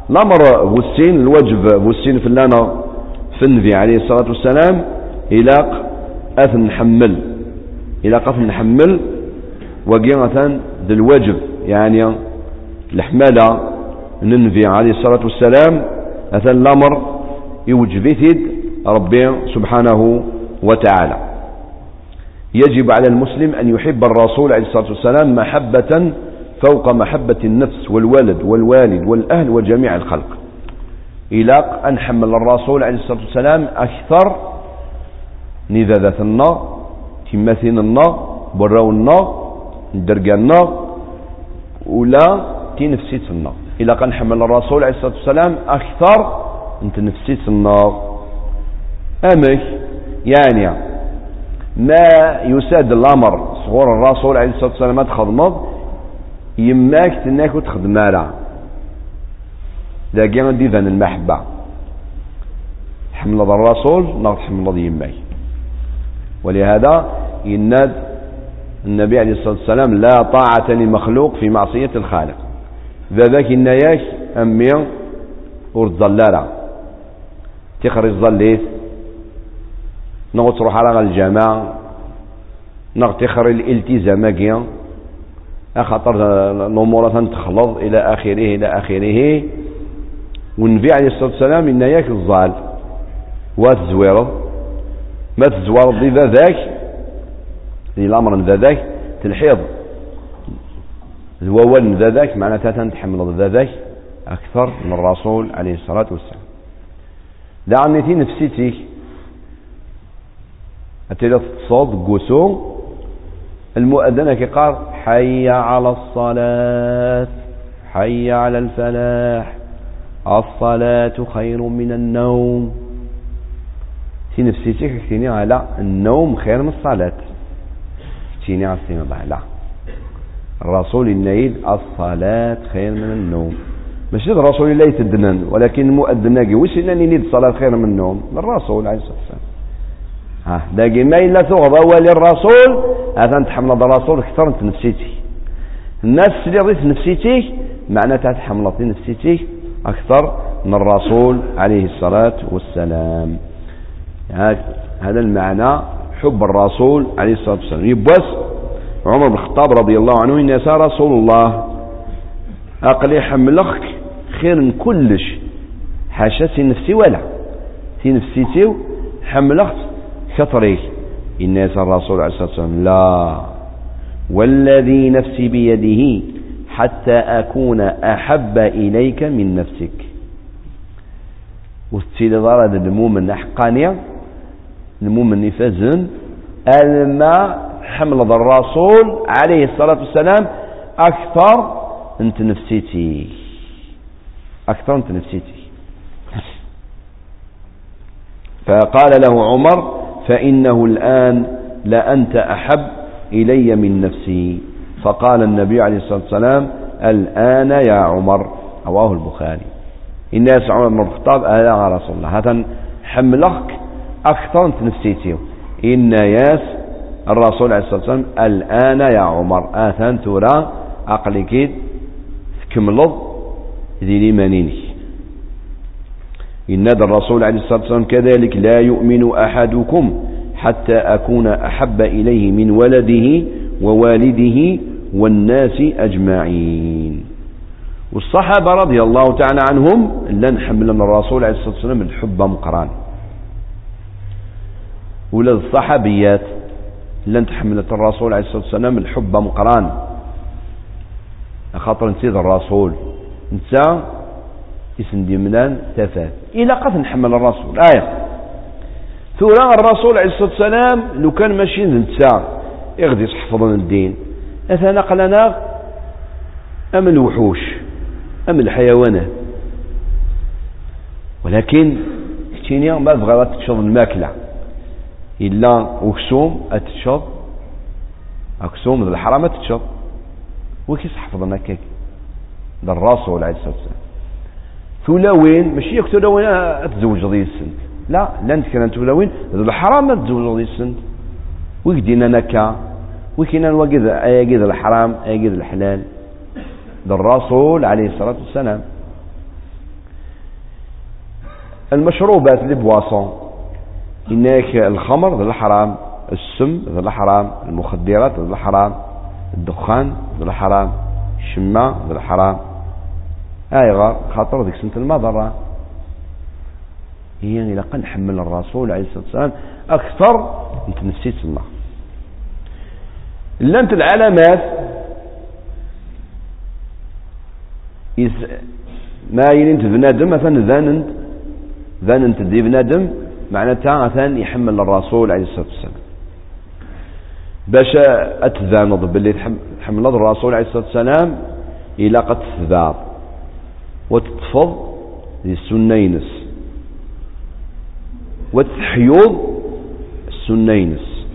S3: الأمر بوسين الواجب بوسين فلانا في النبي عليه الصلاة والسلام إلى أثن نحمل. إلى قف نحمل وقيمة الواجب يعني الحمالة النبي عليه الصلاة والسلام أثن الأمر يوجبثد ربي سبحانه وتعالى. يجب على المسلم أن يحب الرسول عليه الصلاة والسلام محبة فوق محبة النفس والولد والوالد والأهل وجميع الخلق. إلى أن حمل الرسول عليه الصلاة والسلام أكثر نذاذة النار تماثين النار ولا تنفسيت النار. إلا قد نحمل الرسول عليه الصلاة والسلام أكثر أنت نفسي النار. أمك يعني ما يساد الأمر. صغور الرسول عليه الصلاة والسلام ما تخدمض يماك تناك وتخدم لا ذاك دي ذن المحبة. حمل الرسول نغط حمل يماك. ولهذا يناد النبي عليه الصلاة والسلام لا طاعة لمخلوق في معصية الخالق. ذاك النياك أمي ورد تخرج ظليت نغ تروح على الجامعة نغ تخرج الالتزام أخطر الأمور تخلط إلى آخره إلى آخره. والنبي عليه الصلاة والسلام إن ياك الظال واتزويرض ما تزويرض إذا ذاك الأمر ذا ذاك تلحيض. الوول ذا ذاك معناتها تحمل ذا ذاك أكثر من الرسول عليه الصلاة والسلام. دعني نفسيتك أتلا تصاد قسو المؤذن كقال حي على الصلاة حي على الفلاح الصلاة خير من النوم. في نفسيتك كتيني على النوم خير من الصلاة. كتيني على السيما لا. الرسول النيل الصلاة خير من النوم. ماشي الرسول لا يتدنن ولكن المؤذن ناقي وش انني نيد الصلاة خير من النوم؟ الرسول عليه الصلاة والسلام. ها داقي ما إلا تغضى ولي الرسول هذا تحمل الرسول أكثر انت نفسيتي الناس اللي رضيت نفسيتي معناتها تحمل نفسيتي أكثر من الرسول عليه الصلاة والسلام. هذا المعنى حب الرسول عليه الصلاة والسلام. يبوس عمر بن الخطاب رضي الله عنه إن رسول الله أقلي حملخك خير من كلش حاشا سي نفسي ولا؟ سي نفسي تيو كثري إن الرسول عليه الصلاة والسلام لا. والذي نفسي بيده حتى أكون أحب إليك من نفسك. وستيلي ضرد المؤمن حقانية المؤمن يفزن الماء حمل الرسول عليه الصلاة والسلام أكثر أنت نفسيتي. أكثر أنت نفسيتي. فقال له عمر فإنه الآن لأنت أحب إلي من نفسي. فقال النبي عليه الصلاة والسلام الآن يا عمر رواه البخاري. الناس عمر بن الخطاب أهلا يا رسول الله هذا حملك أكثر أنت نفسيتي إن ياس الرسول عليه الصلاة والسلام الآن يا عمر آثان ترى أقلك تكملض ذي ليمانينك إن الرسول عليه الصلاة والسلام كذلك لا يؤمن أحدكم حتى أكون أحب إليه من ولده ووالده والناس أجمعين. والصحابة رضي الله تعالى عنهم لن حملنا الرسول عليه الصلاة والسلام الحب مقران. ولا الصحابيات لن تحملت الرسول عليه الصلاة والسلام الحب مقران. خاطر نسيد الرسول. انت اسم ديمنان تفات. إلى قد نحمل الرسول. آية. ثورا الرسول عليه الصلاة والسلام لو كان ماشي ننسى يغدي يحفظنا الدين. أثنى قلنا أم الوحوش أم الحيوانات. ولكن كتيني ما بغا تشرب الماكلة. إلا وكسوم أتشرب. أكسوم الحرام أتشرب. وكيس حفظنا كيك. ذا الرسول عليه الصلاة والسلام. ثلاوين ماشي ياك ثلاوين أتزوج ذي السنت لا لانت كان ثلاوين ذا الحرام أتزوج ذي السنت ويقدينا نكا وكنا نوجد أيجد الحرام أيجد الحلال. ذا الرسول عليه الصلاة والسلام. المشروبات اللي بواسون. هناك الخمر ذا الحرام السم ذا الحرام المخدرات ذا الحرام الدخان ذا الحرام الشماء ذا الحرام. هاي غار خاطر ذيك سنة المضرة. هي يعني لقد نحمل الرسول عليه الصلاة والسلام أكثر نسيت الله. لانت العلامات ما ينت بنادم مثلا ذاننت ذاننت دي بنادم معناتها مثلا يحمل الرسول عليه الصلاة والسلام. باش أتذانض باللي تحمل الرسول عليه الصلاة والسلام إلى قد تثبات وتتفض السنة ينس وتحيوض السنة ينس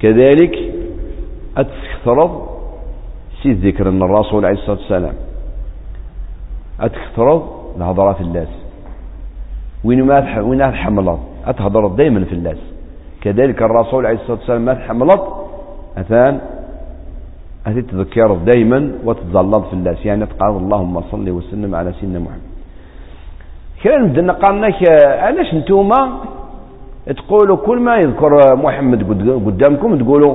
S3: كذلك أتكثرض سيد ذكر أن الرسول عليه الصلاة والسلام أتكثرض الهضرة في اللاس وين ما وين تحملض أتهضر دائما في اللاس كذلك الرسول عليه الصلاة والسلام ما تحملض أثان أتتذكر دائما وتتظلظ في اللاس يعني تقال اللهم صل وسلم على سيدنا محمد. كان بدنا قالنا علاش نتوما تقولوا كل ما يذكر محمد قدامكم تقولوا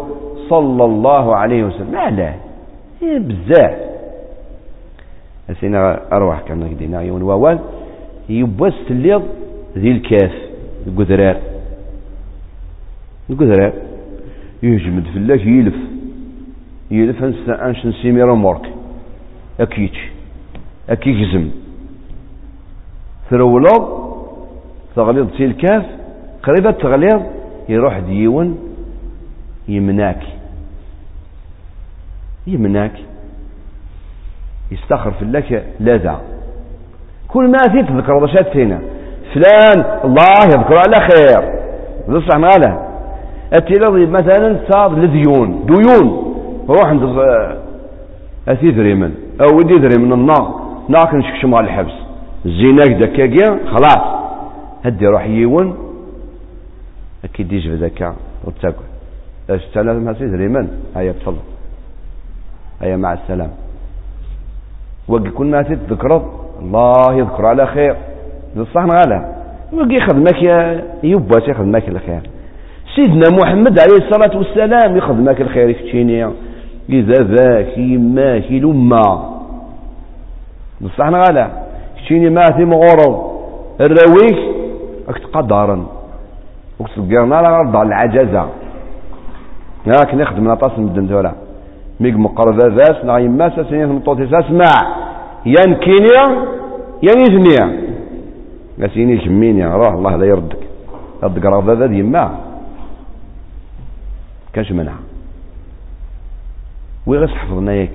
S3: صلى الله عليه وسلم؟ لا إيه بزاف. أسينا أروح كان قدينا يوم ووال يبوس الليض ذي الكاف القدرار القدرار يهجمد يلف أنش نسيمي رمورك أكيتش أكي جزم ثرولض تغليظ في الكاف قريبة تغليظ يروح ديون يمناك. يمناك. يستخر في لك لاذع كل ما في تذكر ضشات فينا. فلان الله يذكر على خير. بصح ماله. التلاضي مثلا صاد لذيون ديون. روح عند اثي ذريمن أو ودي ذريمن النار ناك نشكشم على الحبس. زيناك دكاكيا خلاص. هدي روح يون أكيد يجي ذكا وتاكل لازم هسي ذريمن هيا تفضل هيا مع السلامة. وقي كل ما تذكر الله يذكر على خير. بصح غالا. وقي خدمك يا يبا يخدمك الخير. سيدنا محمد عليه الصلاة والسلام يخدمك الخير كتشيني إذا ذاك يماك لما. بصح غالا. كتشيني ما في مغرض الرويك أكت قدرا. وكتلقينا على رضع العجزة. ياك نخدم نطاس مدن دولا ميق مقرض ذاس نا يما ساسنين مطوطي ساسمع. ين كينيا ين يزنيا قاسيني كمينيا روح الله لا يردك. ردك رغض ذا يما كانش منها ويغس حفظنا ياك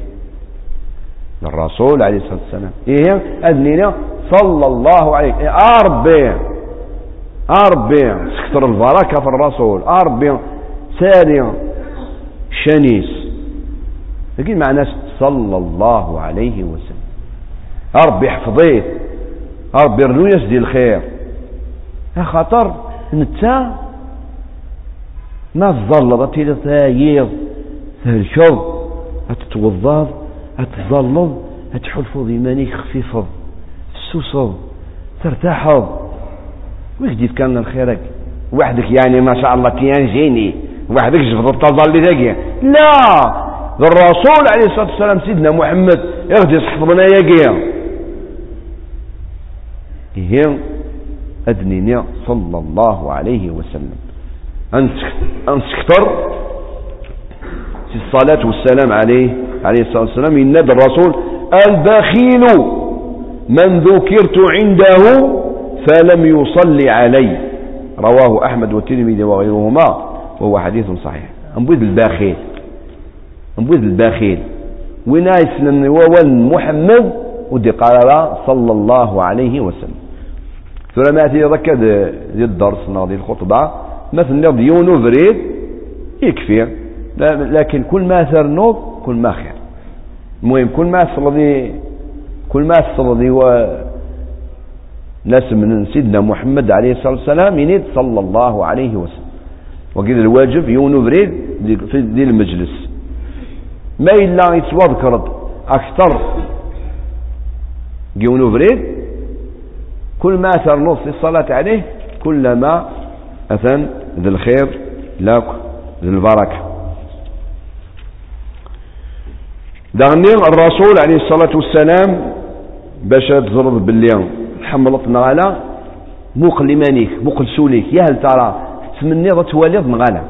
S3: الرسول عليه الصلاة والسلام. إيه أذنينا صلى الله عليه أربي أربي سكتر البركة في الرسول. أربي ثانيا شنيس. لكن مع ناس صلى الله عليه وسلم. ربي حفظيه ربي رنو يسدي الخير. خاطر نتا ما تظلظ تيلي تايض تهلكض تتوضض تظلظ تحلفض يمانيك خفيفض تسوسض ترتاحض ويجدي كان الخيرك وحدك يعني ما شاء الله كيان جيني وحدك جفض تظل ذاك لا! الرسول عليه الصلاة والسلام سيدنا محمد يغدي صحبنا هي أدنيني صلى الله عليه وسلم. أنسكتر؟ الصلاة والسلام عليه عليه الصلاة والسلام. إن الرسول البخيل من ذكرت عنده فلم يصلي علي رواه أحمد والترمذي وغيرهما وهو حديث صحيح. أنبذ البخيل نبوذ البخيل وين يسلم وول محمد ودي قال صلى الله عليه وسلم. ثم ما ذكا ذي الدرس ذي الخطبة مثلا ديون بريد يكفي. لكن كل ما ثر نوض كل ما خير. المهم كل ما صلى كل ما صلى و ناس من سيدنا محمد عليه الصلاة والسلام ينيد صلى الله عليه وسلم. وكذا الواجب يونو بريد في ذي المجلس. ما إلا يتوذكر أكثر جيونو بريد كل ما أثر نص الصلاة عليه كلما أثن ذي الخير لك ذي البركة. دغني الرسول عليه الصلاة والسلام باش تزرد باللي حملتنا على موقل لمانيك موقل سوليك يا هل ترى تمني تواليض نغالا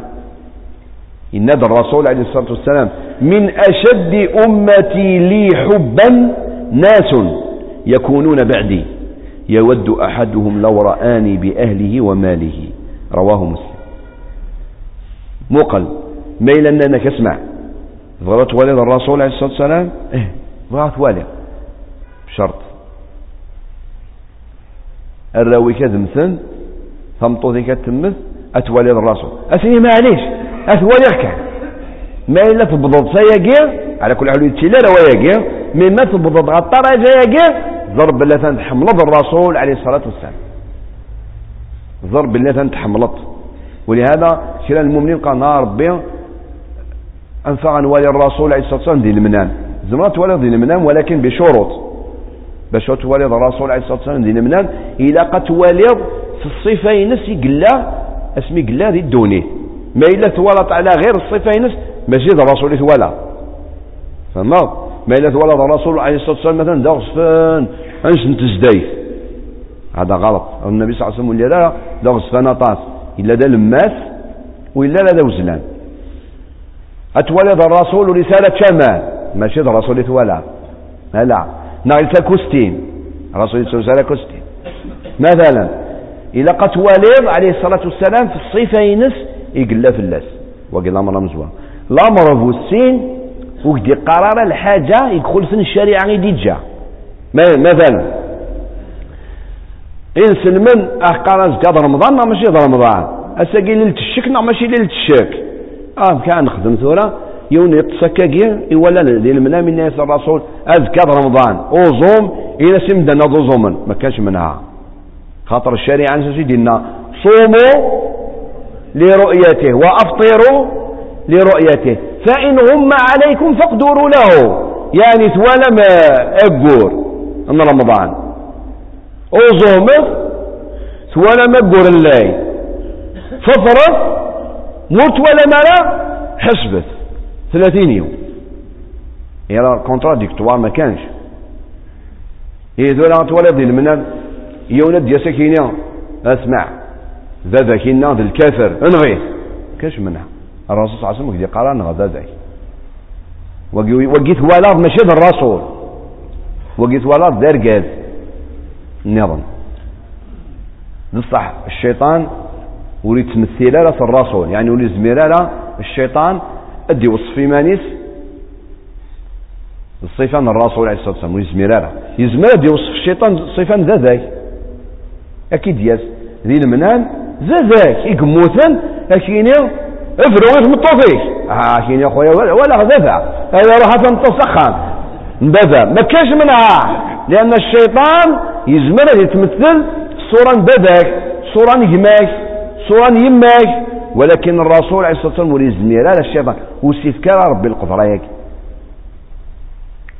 S3: إن الرسول عليه الصلاة والسلام من أشد أمتي لي حبا ناس يكونون بعدي. يود أحدهم لو رآني بأهله وماله. رواه مسلم. مقل ميلا أنك اسمع ضغط والد الرسول عليه الصلاة والسلام؟ إيه ضغط والد. شرط الراوي كذمثن ثمطوذي كتمث أتوالي الرسول. أسني معليش أتوالي كان ما إلا تبضض سياقير على كل حال يتشلال وياقير مما تبضض غطار ياقير ضرب اللي تحملض الرسول عليه الصلاة والسلام. ضرب اللي تحملض ولهذا كلا المؤمنين قال نار ربي أنفع أن والي الرسول عليه الصلاة والسلام ذي المنام زمرة والي ذي المنام ولكن بشروط. باش تواليض الرسول عليه الصلاة والسلام ذي المنام إلا تواليض في الصفة ينس يقلا اسمي قلا ذي الدوني. ما إلا توالط على غير الصفة ينس ماشي ذا الرسول يتوالى فهمت؟ ما إلا توالط الرسول عليه الصلاة والسلام مثلا دا غصفان أنش نتزدايف هذا غلط. النبي صلى الله عليه وسلم ولا لا دا غصفان طاس إلا دا لماس وإلا لا دا وزلان. أتولد الرسول رسالة شمال ماشي الرسول يتوالى لا نغلت كوستين. الرسول يتوالى كوستين. مثلا إلا قد وليض عليه الصلاة والسلام في الصيفة ينس يقلا في اللاس وقال الأمر مزوى الأمر في السين وقدي قرار الحاجة يدخل في الشريعة غير جا مثلا إنسان من أحقار زكاة رمضان ماشي رمضان. أساقي ليلة الشك ماشي ليلة الشك آه كان نخدم ثورة يون يتسكاكي ولا ديال المنا من الناس الرسول أذكر رمضان أوزوم إلى سمدنا دوزومن ما كانش منها. خاطر الشريعة نسي دينا صوموا لرؤيته وأفطروا لرؤيته. فإن غم عليكم فاقدروا له. يعني ثوالا ما أقور من رمضان. أوزومه ما أقور الليل. ففرض موت ولا مرة حسبت. ثلاثين يوم. يرى كونتراديكتوار ما كانش إيه ذولا تولد المنام يولد يا سكينة أسمع. ذا كينا ذا الكافر. انغيه كاش منها. الرسول صلى الله عليه وسلم قال قال نغ ذا ذاك وقيت ولاد ماشي الرسول. وقيت ولاد دار قاز. النظام بصح الشيطان ولي تمثل لا الرسول يعني ولي زميرة الشيطان أدي وصف مانيس الصفان الرسول عليه الصلاة والسلام ولي زميرة يزمر أدي وصف الشيطان صفان ذا ذاك أكيد ياس. ذي المنام ذا ذاك يقموثن أكيني أفرو غير مطوفيك آه كيني أخويا ولا غذافة هذا راح تنتصخن بذا ما كاش منها. لأن الشيطان يزمر يتمثل صورا بذاك صورا نجماك صورا يماك ولكن الرسول عليه الصلاة والسلام ولي زمير على الشيطان وسيفكر ربي القدرة ياك.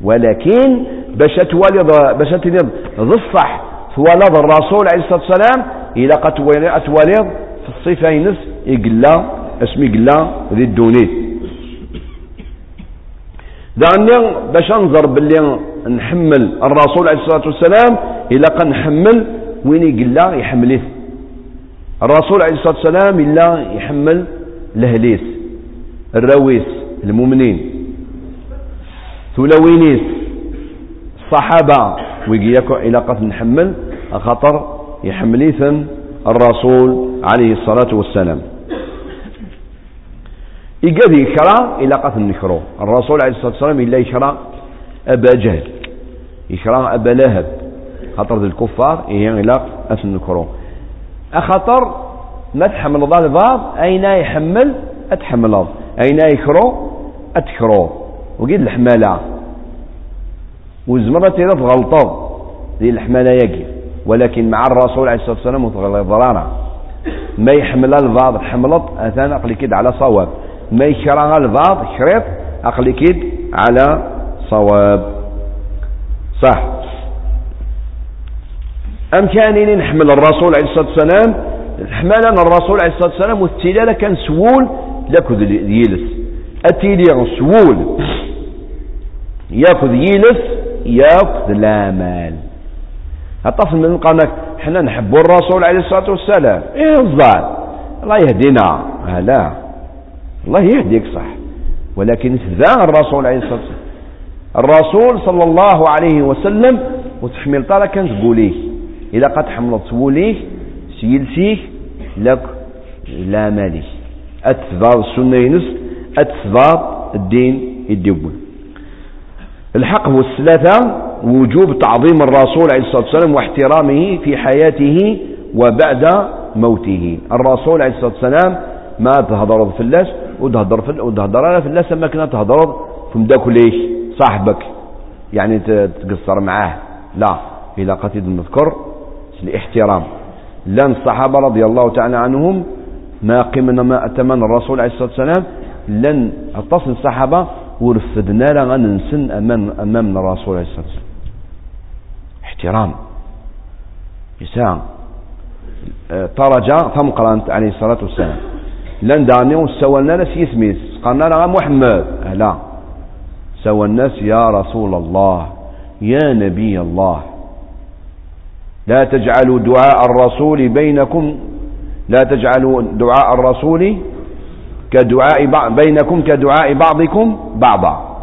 S3: ولكن باش تولد باش تولد الصح تولد الرسول عليه الصلاة والسلام إلى قد تولد في الصفة ينس يقلا اسمي قلا ذي الدونيت دعني باش نظر باللي نحمل الرسول عليه الصلاة والسلام إلى قد نحمل وين يقلا يحمليه. الرسول عليه الصلاة والسلام إلا يحمل الهليس الرويس المؤمنين ثلوينيس الصحابة. ويجيكو علاقة نحمل خطر يحمليثن الرسول عليه الصلاة والسلام. إيقاد يكرا علاقة النكرو. الرسول عليه الصلاة والسلام إلا يكرا أبا جهل يكرا أبا لهب خطر الكفار إيه علاقة النكرو. أخطر ما تحمل ضاد ضاد أين يحمل؟ أتحمل أين يكرو؟ أتكرو. وقيد الحمالة. وزمرة تيرا تغلطض. ذي الحمالة يجي ولكن مع الرسول عليه الصلاة والسلام ضرارة ما يحمل الضاد حملط أثان أقلي كيد على صواب. ما يكره الضاد شريط أقلي كيد على صواب. صح. أم كان نحمل الرسول عليه الصلاة والسلام؟ حمالا الرسول عليه الصلاة والسلام والتلالة كان سوول. يلس التيلي سوول. يأخذ يلس يأخذ لا مال. الطفل من قالك حنا نحب الرسول عليه الصلاة والسلام. إيه الظاهر الله يهدينا. لا. الله يهديك صح. ولكن ذا الرسول عليه الصلاة والسلام الرسول صلى الله عليه وسلم وتحمل طالة كانت تقوليه. إذا قد حملت وليه سيلسيه لك لا مالي. أتثبار السنة ينس أتثبار الدين الدول الحق هو الثلاثة وجوب تعظيم الرسول عليه الصلاة والسلام واحترامه في حياته وبعد موته. الرسول عليه الصلاة والسلام ما تهضر في اللاس وتهضر في وتهضر في اللاس ما كنا تهضر في مداكليك صاحبك. يعني تقصر معاه. لا. إلى قتيد المذكر الاحترام لأن الصحابة رضي الله تعالى عنهم ما قمنا ما أتمنى الرسول عليه الصلاة والسلام لن أتصل الصحابة ورفدنا لها ننسن أمام, أمام الرسول عليه الصلاة والسلام. إحترام. يساع طرجا ثم قرانت عليه الصلاة والسلام. لن دعني وسوى الناس يسميس قالنا لها محمد. لا. سوى الناس يا رسول الله يا نبي الله. لا تجعلوا دعاء الرسول بينكم لا تجعلوا دعاء الرسول كدعاء بينكم كدعاء بعضكم بعضا.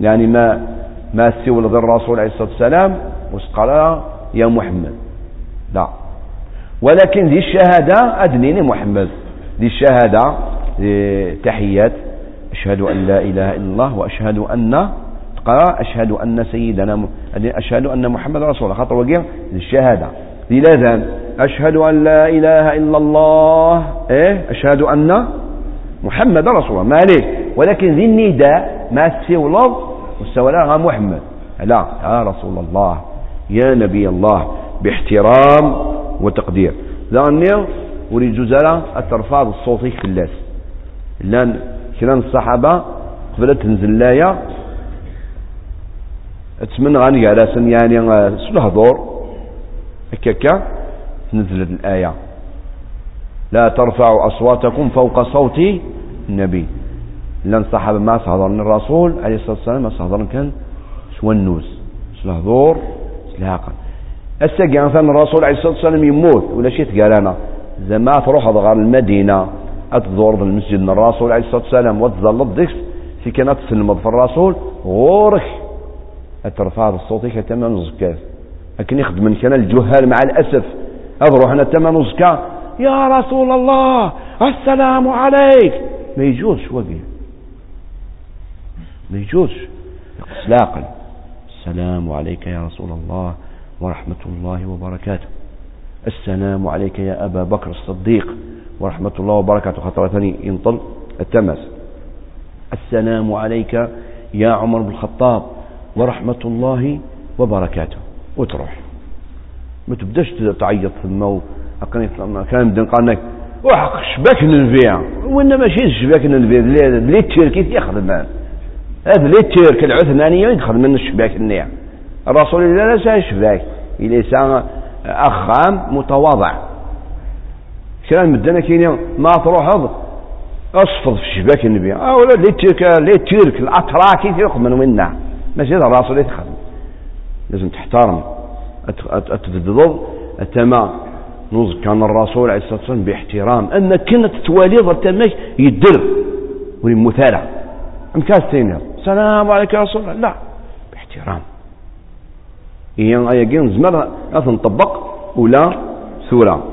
S3: يعني ما ما سوى الرسول عليه الصلاة والسلام وسقال يا محمد. لا. ولكن ذي الشهادة أدنيني محمد ذي الشهادة تحيات. أشهد أن لا إله إلا الله وأشهد أن قال أشهد أن سيدنا أشهد أن محمد رسول الله. خاطر وقيع الشهادة. ذي الأذان أشهد أن لا إله إلا الله. إيه؟ أشهد أن محمد رسول الله. ما عليه ولكن ذي النداء ما لفظ والسولاء محمد. لا يا رسول الله يا نبي الله باحترام وتقدير. ذا وريد جزالة الترفاض الصوتي الناس. لأن كلام الصحابة قبل تنزل الآية أتمنى غني على سن يعني سلح دور. هكاكا نزلت الآية. لا ترفعوا أصواتكم فوق صوت النبي. لأن الصحابة ما صهضرن الرسول عليه الصلاة والسلام ما صهضرن كان سوى النوز سلح عقل الساقي مثلا الرسول عليه الصلاة والسلام يموت ولا شيء تقال زعما تروح غير المدينة أتزور المسجد من الرسول عليه الصلاة والسلام وتظل ديكس في كانت تسلم في الرسول غورك الترفع الصوت كتمن زكاة لكن يخدم كان الجهال مع الأسف. أضروح أنا تمن زكاة يا رسول الله السلام عليك. ما يجوزش وقي. ما يجوزش إطلاقا. السلام عليك يا رسول الله ورحمة الله وبركاته. السلام عليك يا أبا بكر الصديق ورحمة الله وبركاته. خطرة ثاني ينطل. التمس السلام عليك يا عمر بن الخطاب. ورحمة الله وبركاته. وتروح. ما تبداش تعيط ثم كان بدنا قالنا وحق شباك ننفيع وأنا ماشي شباك ننفيع لي التركي يخدم هذا لي الترك العثمانية يخدم من الشباك النيع الرسول لا لا شباك. إلى أخام متواضع. كان مدنا كاين ما تروح اصفض في شباك النبي. اولا لي تيرك لي تيرك الاتراكي تيرك من وين ماشي هذا الرسول يتخدم لازم تحترم. اتضض التما نوز كان الرسول عليه الصلاة والسلام باحترام أن كانت توالي ضرب يدر والمثالة أم كاستين السلام عليك يا رسول الله. لا باحترام. هي ايا كين زمر نطبق ولا سوره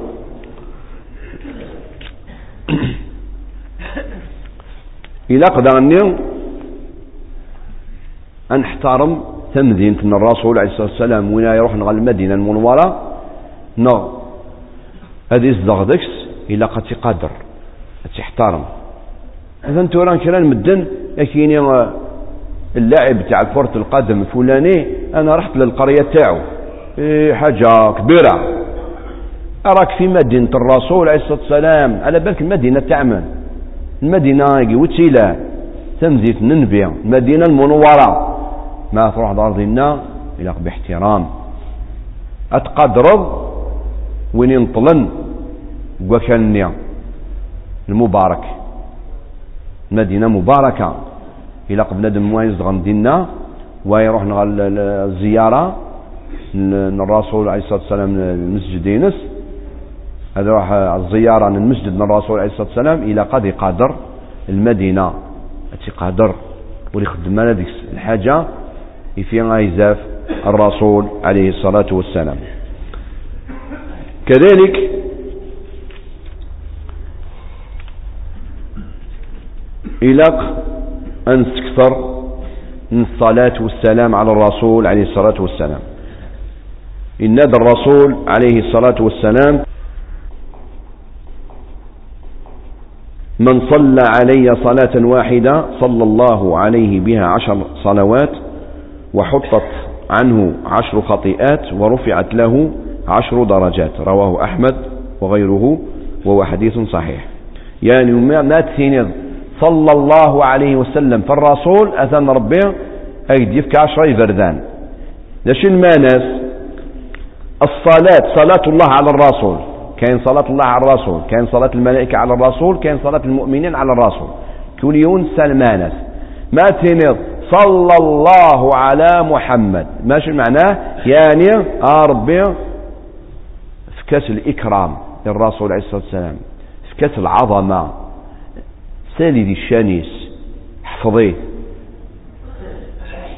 S3: إلا قدرني أن نحترم تمدينة الرسول عليه الصلاة والسلام وين يروح نغ المدينة المنورة. نغ هذه الزغدكس إلا قد تقدر تحترم إذا راه كلا المدن لكن اللاعب تاع كرة القدم الفلاني أنا رحت للقرية تاعو. إيه حاجة كبيرة. أراك في مدينة الرسول عليه الصلاة والسلام. على بالك المدينة تعمل المدينة وتيلا تمزيت ننبيا المدينة المنورة. ما تروح دار دينا إلى باحترام. أتقدرض وين ينطلن وكان المبارك. مدينة مباركة. إلى قبل دم وايز غندينا ويروح الزيارة الرسول عليه الصلاة والسلام المسجد ينس هذا راح الزيارة من الرسول عليه الصلاة والسلام إلى قد قادر المدينة. التي قادر واللي خدم ديك الحاجة. في غايزاف الرسول عليه الصلاة والسلام. كذلك إلى أن تكثر الصلاة والسلام على الرسول عليه الصلاة والسلام. إن الرسول عليه الصلاة والسلام من صلى علي صلاة واحدة صلى الله عليه بها عشر صلوات وحطت عنه عشر خطيئات ورفعت له عشر درجات رواه أحمد وغيره وهو حديث صحيح. يعني ما تثينيض صلى الله عليه وسلم فالرسول أثنى ربي أيدي في عشر يفردان. ليش المانس الصلاة صلاة الله على الرسول. كاين صلاة الله على الرسول كاين صلاة الملائكة على الرسول كاين صلاة المؤمنين على الرسول. كل يوم سلمانس ما تنض صلى الله على محمد. ماشي معناه؟ يعني ربي في كاس الإكرام للرسول عليه الصلاة والسلام في كاس العظمة. سالي ذي الشانيس حفظيه.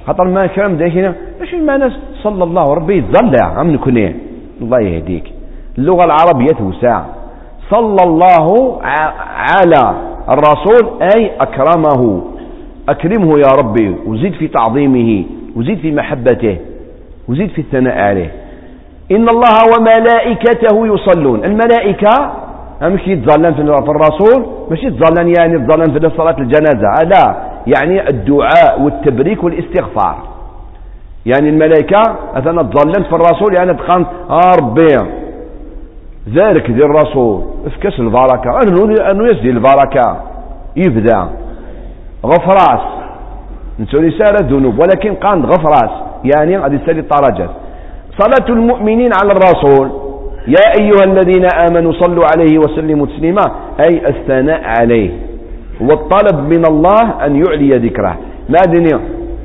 S3: خاطر ما كلام ده هنا إيش المعنى صلى الله ربي يتظلع عم نكون الله يهديك. اللغة العربية توسع. صلى الله على الرسول أي أكرمه. أكرمه يا ربي وزيد في تعظيمه وزيد في محبته وزيد في الثناء عليه. إن الله وملائكته يصلون. الملائكة مش يتظلم في الرسول مش يتظلم يعني يتظلم في صلاة الجنازة. لا يعني الدعاء والتبريك والاستغفار. يعني الملائكة أثناء تظلمت في الرسول يعني تقام آه ربي ذلك ذي الرسول. أفكس البركة أنه يسدي البركة. يبدأ. غفراس. نسولي سارة الذنوب ولكن قاند غفراس يعني غادي يسالي الطرجات. صلاة المؤمنين على الرسول يا أيها الذين آمنوا صلوا عليه وسلموا تسليما أي الثناء عليه. والطلب من الله أن يعلي ذكره. ما دنيا؟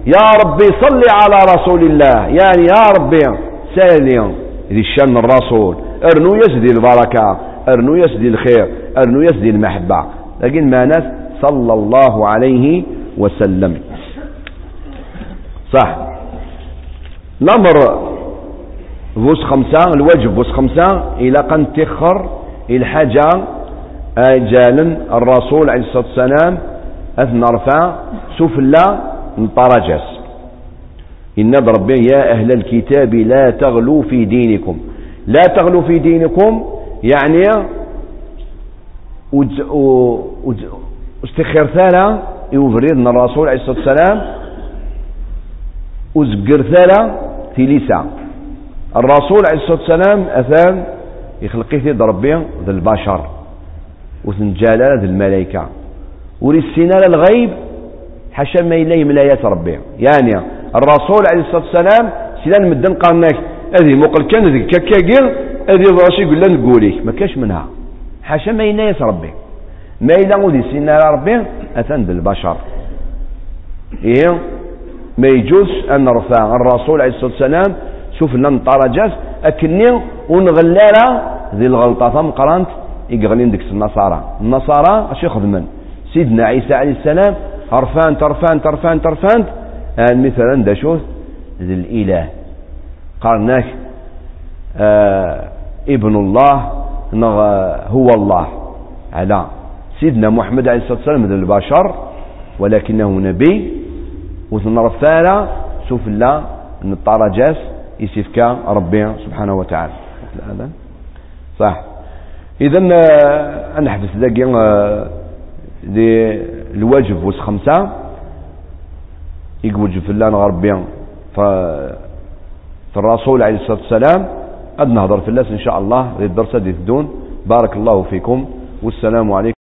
S3: يا ربي صل على رسول الله. يعني يا ربي سالي ذي الشان الرسول أرنو يسدي البركة أرنو يسدي الخير أرنو يسدي المحبة. لكن ما ناس صلى الله عليه وسلم. صح. الأمر بوس خمسة الواجب بوس خمسة إلى قن تخر الحاجة أجالا الرسول عليه الصلاة والسلام أثنى رفع سفلى نطرجس إن ربي يا أهل الكتاب لا تغلوا في دينكم. لا تغلوا في دينكم يعني استخير ثالا يوفريدنا الرسول عليه الصلاة والسلام وزقر ثالا في لسا الرسول عليه الصلاة والسلام أثان يخلقيه ربي ذي البشر وثنجالة ذي الملائكة. ورسينا الغيب حاشا ما إليه من آيات ربي. يعني الرسول عليه الصلاة والسلام سيدان مدن قارناك هذه مقل كان ذي كاكاكير هذه راسي يقول لنا ما كاش منها. حاشا ما إليه ربي. ما إلا غودي سينا ربي أتن بالبشر. إيه؟ ما يجوز أن نرفع الرسول عليه الصلاة والسلام شوف لنا طرجات أكني ونغلالا ذي الغلطة. ثم قرانت يقغنين ديك النصارى. النصارى اش يخدمن. سيدنا عيسى عليه السلام عرفان ترفان ترفان ترفان. آن مثلا دا شوف ذي الإله. قالناك آه ابن الله هو الله. على سيدنا محمد عليه الصلاة والسلام من البشر ولكنه نبي. وثنرفانا شوف الله ان الطرجاس يسفك ربي سبحانه وتعالى. صح. اذا آه، حدث ذاك آه، الواجب وس خمسة. يقول في الله ربي. فالرسول عليه الصلاة والسلام أد نهضر في الله إن شاء الله الدرس دي بارك الله فيكم. والسلام عليكم.